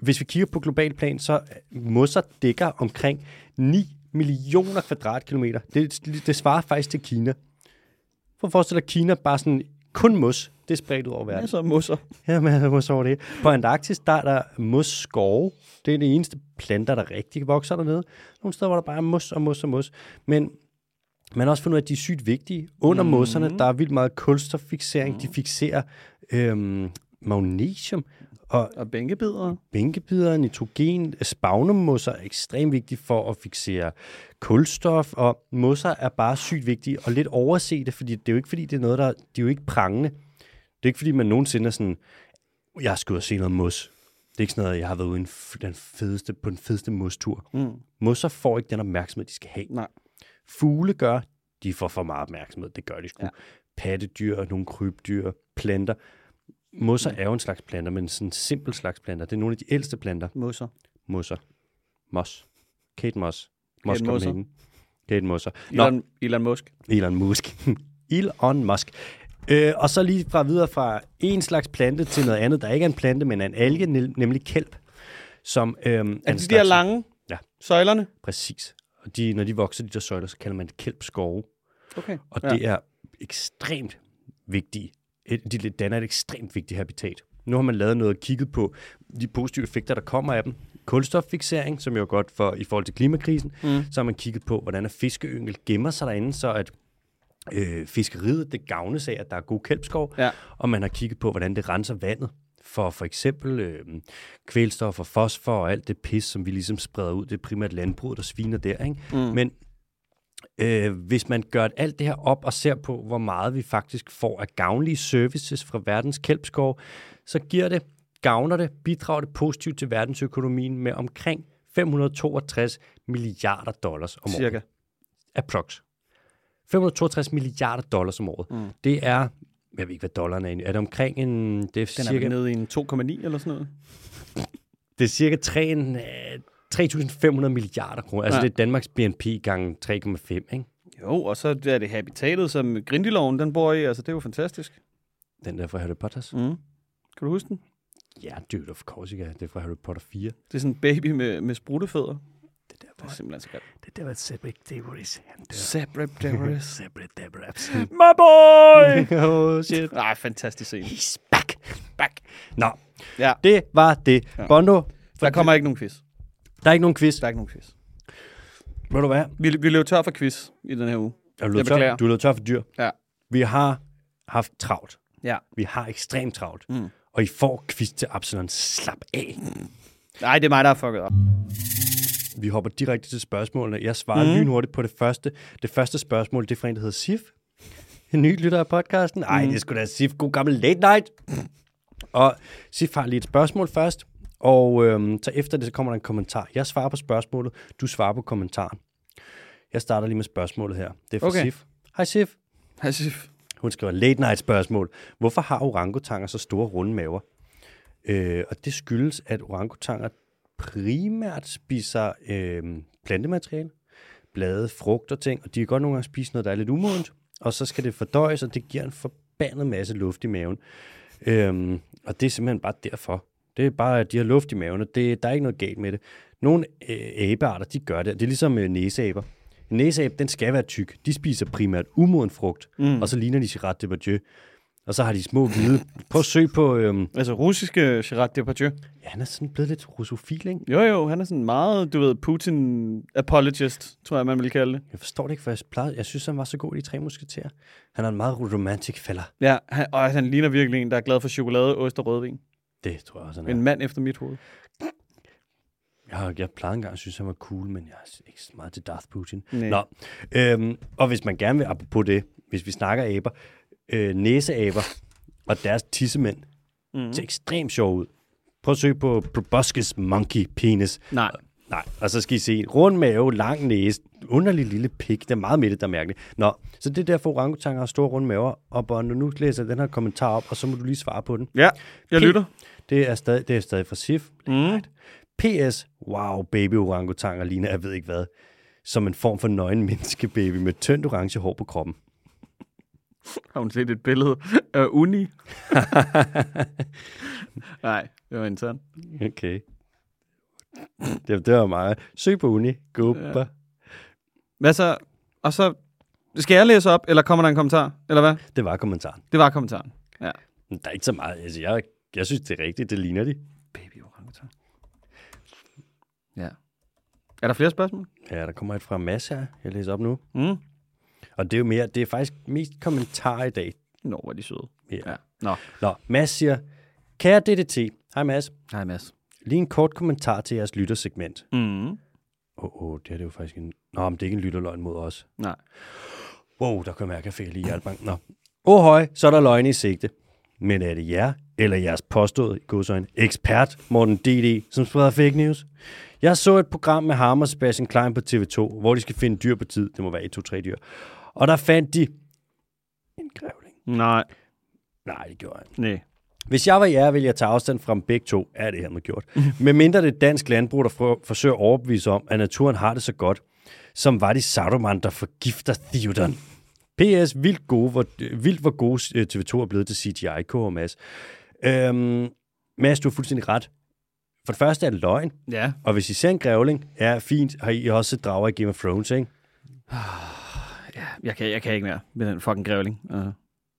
hvis vi kigger på global plan, så mosser dækker omkring 9 millioner kvadratkilometer. Det, det svarer faktisk til Kina. For at forestille dig, Kina bare sådan kun mos. Det er spredt ud over verden. Masser af musser. Ja, men mos over det. På Antarktis, der er der mos-skove. Det er det eneste planter, der rigtig vokser dernede. Nogle steder, hvor der bare er mos og mos og mos. Men man har også fundet ud af, at de er sygt vigtige. Under mm. mosserne, der er vildt meget kulstoffixering. Mm. De fixerer øhm, magnesium og Og bænkebidere. bænkebider, nitrogen, spagnummosser er ekstremt vigtige for at fixere kulstof, og mosser er bare sygt vigtige og lidt oversete, fordi det er jo ikke fordi, det er noget, der, de er jo ikke prangende. Det er ikke fordi, man nogensinde er sådan, jeg skal ud og se noget mos. Det er ikke sådan noget, jeg har været ude den fedeste, på den fedeste mostur. Mm. Mosser får ikke den opmærksomhed, de skal have. Nej. Fugle gør, de får for meget opmærksomhed. Det gør de sgu. Ja. Pattedyr, nogle krybdyr, planter. Mosser er jo en slags planter, men sådan en simpel slags planter. Det er nogle af de ældste planter. Musser. Mosser. Mos. Kate Moss. Moss Kate Mosser. Kate Mosser. Nå, Elon, Elon Musk. Elon Musk. Elon Musk. Øh, og så lige fra videre fra en slags plante til noget andet, der ikke er en plante, men er en alge, nem- nemlig kælp. Som, øhm, Er de der lange Ja. søjlerne? Præcis. Og de, når de vokser, de der søjler, så kalder man det kælpskove. Okay. Og Ja. det er ekstremt vigtigt. De danner et ekstremt vigtigt habitat. Nu har man lavet noget og kigget på de positive effekter, der kommer af dem. Kulstoffixering, som jo er godt for i forhold til klimakrisen. Mm. Så har man kigget på, hvordan at fiskeyngel gemmer sig derinde, så at øh, fiskeriet det gavnes af, at der er god kælpskov. Ja. Og man har kigget på, hvordan det renser vandet for for eksempel øh, kvælstof og fosfor og alt det pis, som vi ligesom spreder ud. Det er primært landbruget, der sviner der. Ikke? Mm. Men øh, hvis man gør alt det her op og ser på, hvor meget vi faktisk får af gavnlige services fra verdens kælpskov, så giver det, gavner det, bidrager det positivt til verdensøkonomien med omkring 562 milliarder dollars om året. Cirka. Approx. 562 milliarder dollars om året. Mm. Det er, jeg ved ikke, hvad dollaren er. Er det omkring en, det er Den er cirka, vel nede i en 2,9 eller sådan noget. det er cirka 3, en, øh, 3.500 milliarder kroner. Altså Ja. det er Danmarks BNP gange 3,5, ikke? Jo, og så er det habitatet, som Grindeloven den bor i. Altså, det er jo fantastisk. Den der fra Harry Potters. Mm. Kan du huske den? Ja, dude, of course, ikke. Det er fra Harry Potter 4. Det er sådan en baby med, med spruttefødder. Det der, Det hvor, er simpelthen så godt. det der, dør. Zabrabdabrus. Cedric Diggory's. My boy! oh, shit. Nej, fantastisk scene. He's back. Back. Nå, Ja, det var det. Ja. Ja. Bondo, der kommer ikke nogen quiz. der er ikke nogen quiz. Der er ikke nogen quiz. Ved du hvad? Vi, vi løb tør for quiz i den her uge. Er du tør? Du løbet tør for dyr. Ja. Vi har haft travlt. Ja. Vi har ekstremt travlt. Mm. Og I får quiz til Absalon. Slap af. Nej, det er mig, der har fucket op. Vi hopper direkte til spørgsmålene. Jeg svarer mm. lynhurtigt på det første. Det første spørgsmål, det er fra en, der hedder Sif. En ny lytter af podcasten. Ej, Mhm. det sgu da Sif. God gammel late night. Og Sif har lige et spørgsmål først. Og øhm, så efter det, så kommer der en kommentar. Jeg svarer på spørgsmålet. Du svarer på kommentaren. Jeg starter lige med spørgsmålet her. Det er fra okay. Sif. Hej Sif. Hej, Sif. Hun skriver late night spørgsmål. Hvorfor har orangutanger så store runde maver? Øh, og det skyldes, at orangutanger primært spiser øh, plantemateriale, blade, frugt og ting, og de kan godt nogle gange spise noget, der er lidt umodent, og så skal det fordøjes, og det giver en forbandet masse luft i maven. Øh, og det er simpelthen bare derfor. Det er bare, at de har luft i maven, og det, der er ikke noget galt med det. Nogle øh, abearter, de gør det. Det er ligesom øh, næseaber. En næseabe, den skal være tyk. De spiser primært umoden frugt, mm. og så ligner de Girard Depardieu. Og så har de små hvide. Prøv at søge på... Øhm, Altså, russiske Gerard Depardieu. ja, han er sådan blevet lidt russofil, ikke? Jo, jo, han er sådan meget, du ved, Putin-apologist, tror jeg, man vil kalde det. Jeg forstår det ikke, for jeg, plejede, jeg synes, han var så god i de tre musketerer. Han er en meget romantic fæller. Ja, han, og han ligner virkelig en, der er glad for chokolade, ost og rødvin. Det tror jeg også, han er. En mand efter mit hoved. Jeg, jeg plejede engang at synes, han var cool, men jeg er ikke så meget til Darth Putin. Nej. Nå, øhm, og hvis man gerne vil, apropos det, hvis vi snakker aber, øh, næseaber og deres tissemænd, mm. Ser ekstremt sjov ud. Prøv at søge på Proboscis Monkey Penis. Nej. Nej, og så skal I se rund mave, lang næse, underlig lille pik. Det er meget med det, der er mærkeligt. Nå, så det er derfor orangutanger har store runde maver. Og Bon, når nu læser jeg den her kommentar op, og så må du lige svare på den. Ja, jeg P- lytter. Det er stadig, det er stadig fra SIF. Mm. PS, wow, baby orangutanger ligner, jeg ved ikke hvad, som en form for nøgen menneskebaby med tyndt orange hår på kroppen. Har hun set et billede af Uni? Nej, det var internt. Okay. Det, det var meget. Søg på uni. Gubba. Ja. Hvad så? Og så... Skal jeg læse op, eller kommer der en kommentar? Eller hvad? Det var kommentaren. Det var kommentaren. Ja. Men Der er ikke så meget. Altså, jeg, jeg synes, det er rigtigt. Det ligner de. Baby orangutan. Ja. Er der flere spørgsmål? Ja, der kommer et fra Mads her. Jeg læser op nu. Mm. Og det er jo mere, det er faktisk mest kommentarer i dag. Nå, hvor er de søde. Ja. Ja. Nå. Nå, Mads siger, kære DDT. Hej Mads. Hej, Mads. Lige en kort kommentar til jeres lyttersegment. Mm. Åh, oh, oh, det er det jo faktisk en... Nå, men det er ikke en lytterløgn mod os. Nej. Wow, der kan jeg fik lige hjertebank. Nå. Åh høj, så er der løgn i sigte. Men er det jer, eller jeres påstået, i godsøjne, ekspert Morten D.D., som spreder fake news? Jeg så et program med ham og Sebastian Klein på TV2, hvor de skal finde dyr på tid. Det må være 1, 2, 3 dyr. Og der fandt de en grævling. Nej. Nej, det gjorde han. Nej. Hvis jeg var jer, ville jeg tage afstand fra dem begge to. Er det her med gjort. Med mindre det dansk landbrug, der for, forsøger at overbevise om, at naturen har det så godt, som var de Saruman, der forgifter Theodon. PS, vildt, gode, hvor, vildt hvor gode øh, TV2 er blevet til CGI, K og Mads. Øhm, Mads, du har fuldstændig ret. For det første er det løgn, Ja. og hvis I ser en grævling, er fint, har I også set drager i Game of Thrones, ikke? Ja jeg, kan, jeg kan ikke mere med den fucking grævling. Uh.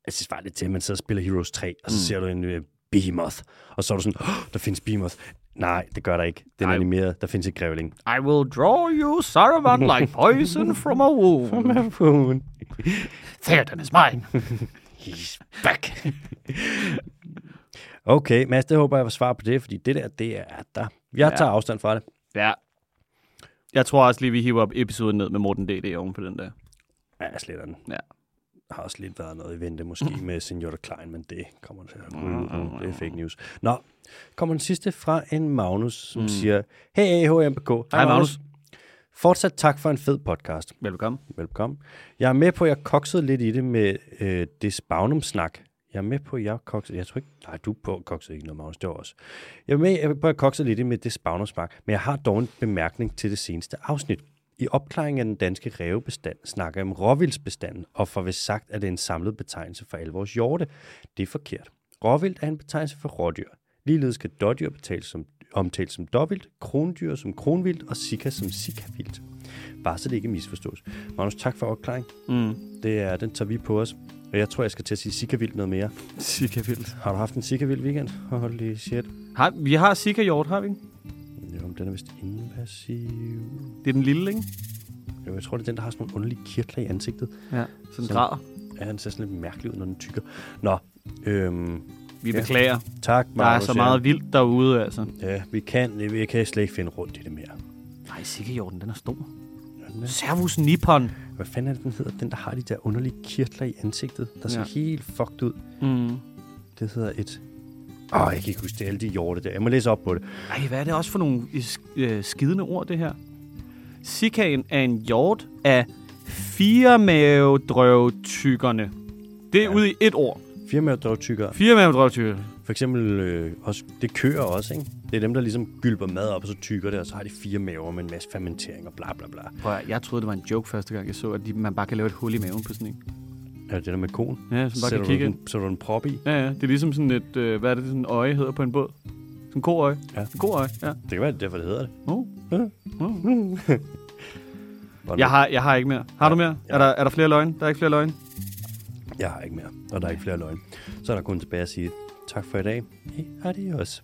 Jeg synes bare lidt til, at man sidder og spiller Heroes 3, og så Mm. ser du en øh, Behemoth, og så er du sådan, oh, der findes Behemoth. Nej, det gør der ikke. Den er Nej. animeret, der findes ikke grævling. I will draw you, Saruman, like poison from a wound. Theoden is mine. He's back. okay, Mads, det håber jeg var svar på det, fordi det der, det er der. Jeg Ja. tager afstand fra det. Ja. Jeg tror også lige, vi hiver op episoden ned med Morten D.D. oven på den der. Ja, jeg sletter den. Ja. Har også lidt været noget i vente måske med Senior Klein, men det kommer til at ryge ud nu. Det er fake news. Nå, kommer den sidste fra en Magnus, som mm. siger, Hey HMPK. Hej, Magnus. Fortsat tak for en fed podcast. Velkommen. Velkommen. Jeg er med på, at jeg koksede lidt i det med øh, det spagnum-snak. Jeg er med på, at jeg koksede... Jeg tror ikke... Nej, du på koksede ikke noget, Magnus. Det var også. Jeg er med på, at jeg koksede lidt i det med det spagnum-snak. Men jeg har dog en bemærkning til det seneste afsnit. I opklaringen af den danske rævebestand snakker jeg om råvildsbestanden, og for vist sagt, at det er en samlet betegnelse for alle vores hjorte. Det er forkert. Råvildt er en betegnelse for rådyr. Ligeledes skal dårdyr betales som, omtales som dårvildt, krondyr som kronvildt og sika som sikavildt. Bare så det ikke misforstås. Magnus, tak for opklaring. Mm. Det er, den tager vi på os. Og jeg tror, jeg skal til at sige sikavildt noget mere. Sika vildt. Har du haft en sikavild weekend? Holy shit. Har, vi har Sika hjort, har vi ikke? Jo, men den er vist invasiv. Det er den lille, ikke? Jo, jeg tror, det er den, der har sådan nogle underlige kirtler i ansigtet. Ja. Sådan Som- græder. Ja, den ser sådan lidt mærkelig ud, når den tykker. Nå, øhm, Vi Ja. beklager. tak, Der er så ja. meget vildt derude, altså. Ja, vi kan, vi kan slet ikke finde rundt i det mere. Nej, Sika hjorten, den er stor. Den det? Servus Nippon. Hvad fanden er det, den hedder? Den, der har de der underlige kirtler i ansigtet, der ser Ja. helt fucked ud. Mm. Det hedder et... Åh, oh, jeg kan ikke huske det. Alle de hjorte der. Jeg må læse op på det. Ej, hvad er det også for nogle øh, øh, skidende ord, det her? Sikaen er en hjort af firemavedrøvtykkerne. Det er Ja. ude i et ord. Firmaet Firemavedrøvtykker. For eksempel, øh, også, det kører også, ikke? Det er dem, der ligesom gylper mad op, og så tykker det, og så har de fire maver med en masse fermentering og bla bla bla. Prøv, jeg troede, det var en joke første gang, jeg så, at de, man bare kan lave et hul i maven på sådan en. Er det der med konen? Ja, som bare Sætter kan kigge den, sætter du en prop i? Ja, ja. Det er ligesom sådan et, øh, hvad er det, sådan en øje hedder på en båd? Sådan en koøje. Ja. En koøje, ja. Det kan være, det er derfor, det hedder det. Oh. Ja. Oh. Jeg har, jeg har ikke mere. Har du mere? Ja. Er, der, er der flere løgne? Der er ikke flere løgne? Jeg har ikke mere, og der er ikke flere løgn. Så er der kun tilbage at sige tak for i dag. Hey, adios.